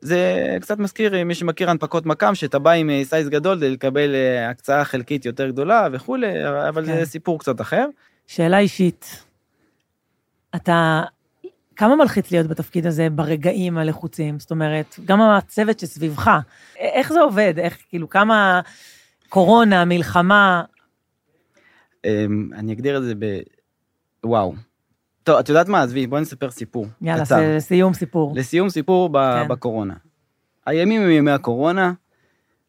Speaker 6: זה קצת מזכיר, מי שמכיר הנפקות מקם, שאתה בא עם אה, סייז גדול כדי לקבל אה, הקצאה חלקית יותר גדולה וכולי, אבל
Speaker 5: כן.
Speaker 6: זה סיפור קצת אחר.
Speaker 5: שאלה אישית. אתה, כמה מלחיץ להיות בתפקיד הזה ברגעים הלחוצים? זאת אומרת, גם הצוות שסביבך, איך זה עובד? איך, כאילו, כמה קורונה, מלחמה,
Speaker 6: אמ, אני אגדיר את זה. וואו. טוב, את יודעת מה? עזבי, בואי נספר סיפור.
Speaker 5: יאללה,
Speaker 6: קצר.
Speaker 5: סיום סיפור.
Speaker 6: לסיום סיפור ב-
Speaker 5: כן.
Speaker 6: בקורונה. הימים הם ימי הקורונה,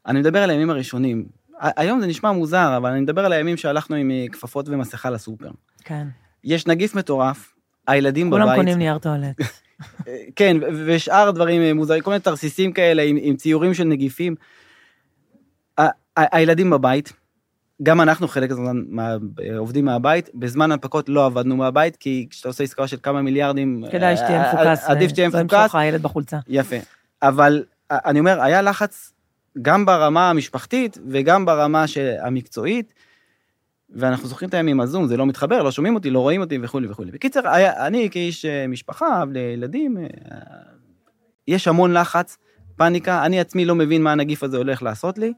Speaker 6: אני מדבר על הימים הראשונים. היום זה נשמע מוזר, אבל אני מדבר על הימים שהלכנו עם אה, כפפות ומסכה לסופר.
Speaker 5: כן.
Speaker 6: יש נגיף מטורף, הילדים
Speaker 5: כולם
Speaker 6: בבית,
Speaker 5: קונים נייר טואלט.
Speaker 6: כן, ושאר דברים אה, מוזרים, כל מיני תרסיסים כאלה עם, עם ציורים של נגיפים. ה- הילדים בבית, גם אנחנו חלק מהזמן מה- עובדים מהבית, בזמן הנפקות לא עבדנו מהבית, כי כשאתה עושה עסקה של כמה מיליארדים,
Speaker 5: כדאי שתהיה
Speaker 6: אה,
Speaker 5: מפוקס.
Speaker 6: עדיף שתהיה מפוקס,
Speaker 5: ימשוך לך הילד בחולצה.
Speaker 6: יפה. אבל אה, אני אומר, היה לחץ גם ברמה המשפחתית וגם ברמה המקצועית, ואנחנו זוכרים את הימים הזום, זה לא מתחבר, לא שומעים אותי, לא רואים אותי וכולי וכולי. בקיצר, היה, אני כאיש אה, משפחה, אב לילדים, אה, יש המון לחץ, פאניקה, אני עצמי לא מבין מה הנגיף הזה הולך לעשות לי,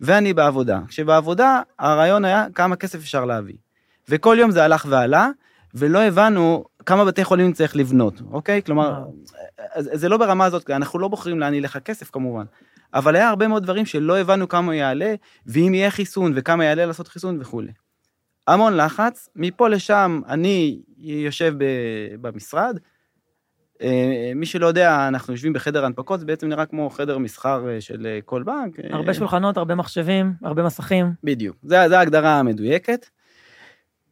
Speaker 6: ואני בעבודה. כשבעבודה, הרעיון היה כמה כסף אפשר להביא. וכל יום זה הלך ועלה, ולא הבנו כמה בתי חולים צריך לבנות, אוקיי? כלומר, זה לא ברמה הזאת, אנחנו לא בוחרים לאן ילך הכסף כמובן, אבל היה הרבה מאוד דברים שלא הבנו כמה יעלה, ואם יהיה חיסון וכמה יעלה לעשות חיסון וכולי. המון לחץ, מפה לשם אני יושב במשרד. אה, מי שלא יודע, אנחנו יושבים בחדר הנפקות, זה בעצם נראה כמו חדר מסחר אה, של אה, כל בנק.
Speaker 5: הרבה שולחנות, הרבה מחשבים, הרבה מסכים.
Speaker 6: בדיוק, זו ההגדרה המדויקת.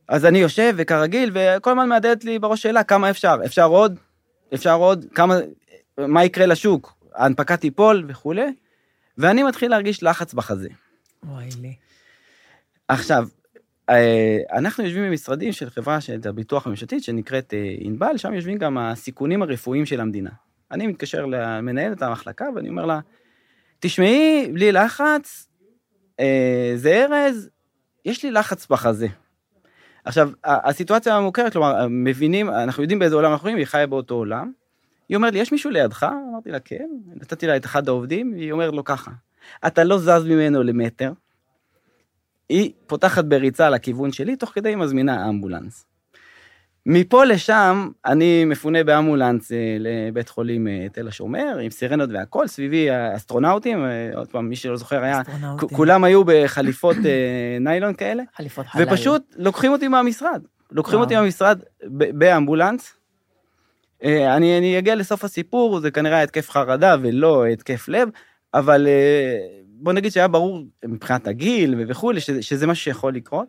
Speaker 6: אז אני יושב, וכרגיל, וכל הזמן מהדהדת לי בראש שאלה, כמה אפשר? אפשר עוד? אפשר עוד? כמה... מה יקרה לשוק? ההנפקה תיפול וכולי, ואני מתחיל להרגיש לחץ בחזה.
Speaker 5: וואי לי.
Speaker 6: עכשיו, אנחנו יושבים במשרדים של חברה של הביטוח הממשלתית שנקראת אה, ענבל, שם יושבים גם הסיכונים הרפואיים של המדינה. אני מתקשר למנהלת המחלקה ואני אומר לה, תשמעי, בלי לחץ, אה, זה ארז, יש לי לחץ בחזה. עכשיו, הסיטואציה המוכרת, כלומר, מבינים, אנחנו יודעים באיזה עולם אנחנו חיים, היא חיה באותו עולם. היא אומרת לי, יש מישהו לידך? אמרתי לה, כן. נתתי לה את אחד העובדים, והיא אומרת לו ככה, אתה לא זז ממנו למטר. היא פותחת בריצה לכיוון שלי, תוך כדי היא מזמינה אמבולנס. מפה לשם, אני מפונה באמבולנס אה, לבית חולים אה, תל השומר, עם סירנות והכל, סביבי האסטרונאוטים, אה, עוד פעם, מי שלא זוכר היה, כולם היו בחליפות ניילון כאלה,
Speaker 5: חליפות.
Speaker 6: ופשוט לוקחים אותי מהמשרד, לוקחים אותי מהמשרד באמבולנס. אני, אני אגיע לסוף הסיפור, זה כנראה התקף חרדה ולא התקף לב, אבל בוא נגיד שהיה ברור מבחינת הגיל וכולי, שזה, שזה משהו שיכול לקרות.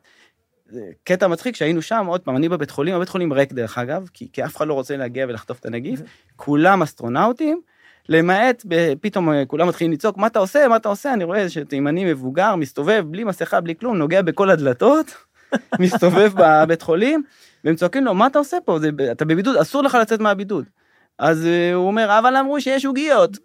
Speaker 6: קטע מצחיק שהיינו שם, עוד פעם, אני בבית חולים, הבית חולים ריק דרך אגב, כי, כי אף אחד לא רוצה להגיע ולחטוף את הנגיף, כולם אסטרונאוטים, למעט, פתאום אה, כולם מתחילים לצעוק, מה אתה עושה, מה אתה עושה, אני רואה שתימני מבוגר, מסתובב, בלי מסכה, בלי כלום, נוגע בכל הדלתות, מסתובב בבית חולים, והם צועקים לו, מה אתה עושה פה, זה, אתה בבידוד, אסור לך לצאת מהבידוד. אז אה, הוא אומר, אבל אמרו שיש עוגיות.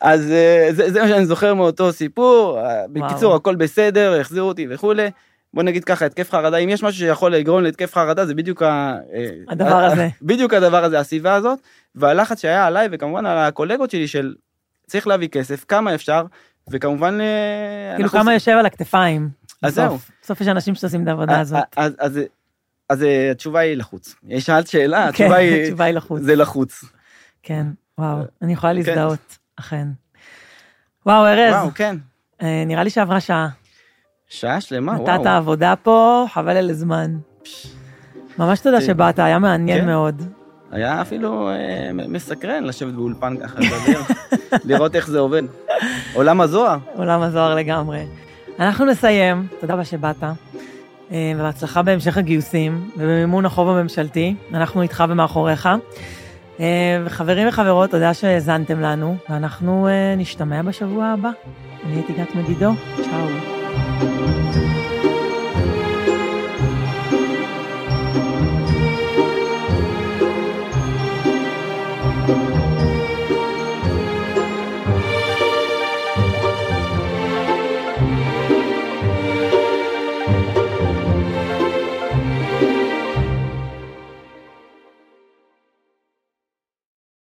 Speaker 6: אז אה, זה, זה מה שאני זוכר מאותו סיפור. אה, בקיצור, הכל בסדר, החזירו אותי וכולי. בוא נגיד ככה, התקף חרדה, אם יש משהו שיכול לגרום להתקף חרדה, זה בדיוק ה...
Speaker 5: אה, הדבר הזה.
Speaker 6: בדיוק הדבר הזה, הסביבה הזאת, והלחץ שהיה עליי, וכמובן על הקולגות שלי של צריך להביא כסף, כמה אפשר, וכמובן...
Speaker 5: כאילו כמה יושב על הכתפיים.
Speaker 6: אז זהו.
Speaker 5: בסוף יש אנשים שעושים את העבודה הזאת.
Speaker 6: אז, אז, אז התשובה היא לחוץ. שאלת שאלה,
Speaker 5: כן, התשובה היא לחוץ.
Speaker 6: זה לחוץ.
Speaker 5: כן, וואו, אני יכולה כן. להזדהות. אכן. וואו, ארז.
Speaker 6: וואו, כן.
Speaker 5: אה, נראה לי שעברה שעה.
Speaker 6: שעה שלמה,
Speaker 5: נתת
Speaker 6: וואו.
Speaker 5: נתת עבודה פה, חבל על הזמן. ממש תודה שבאת, היה מעניין כן. מאוד.
Speaker 6: היה אפילו אה, מסקרן לשבת באולפן ככה, לדבר, לראות איך זה עובד. עולם הזוהר.
Speaker 5: עולם הזוהר לגמרי. אנחנו נסיים, תודה רבה שבאת, אה, ובהצלחה בהמשך הגיוסים ובמימון החוב הממשלתי, אנחנו איתך ומאחוריך. אה, וחברים וחברות, תודה שהאזנתם לנו, ואנחנו אה, נשתמע בשבוע הבא. אני הייתי גת מגידו, צ'או.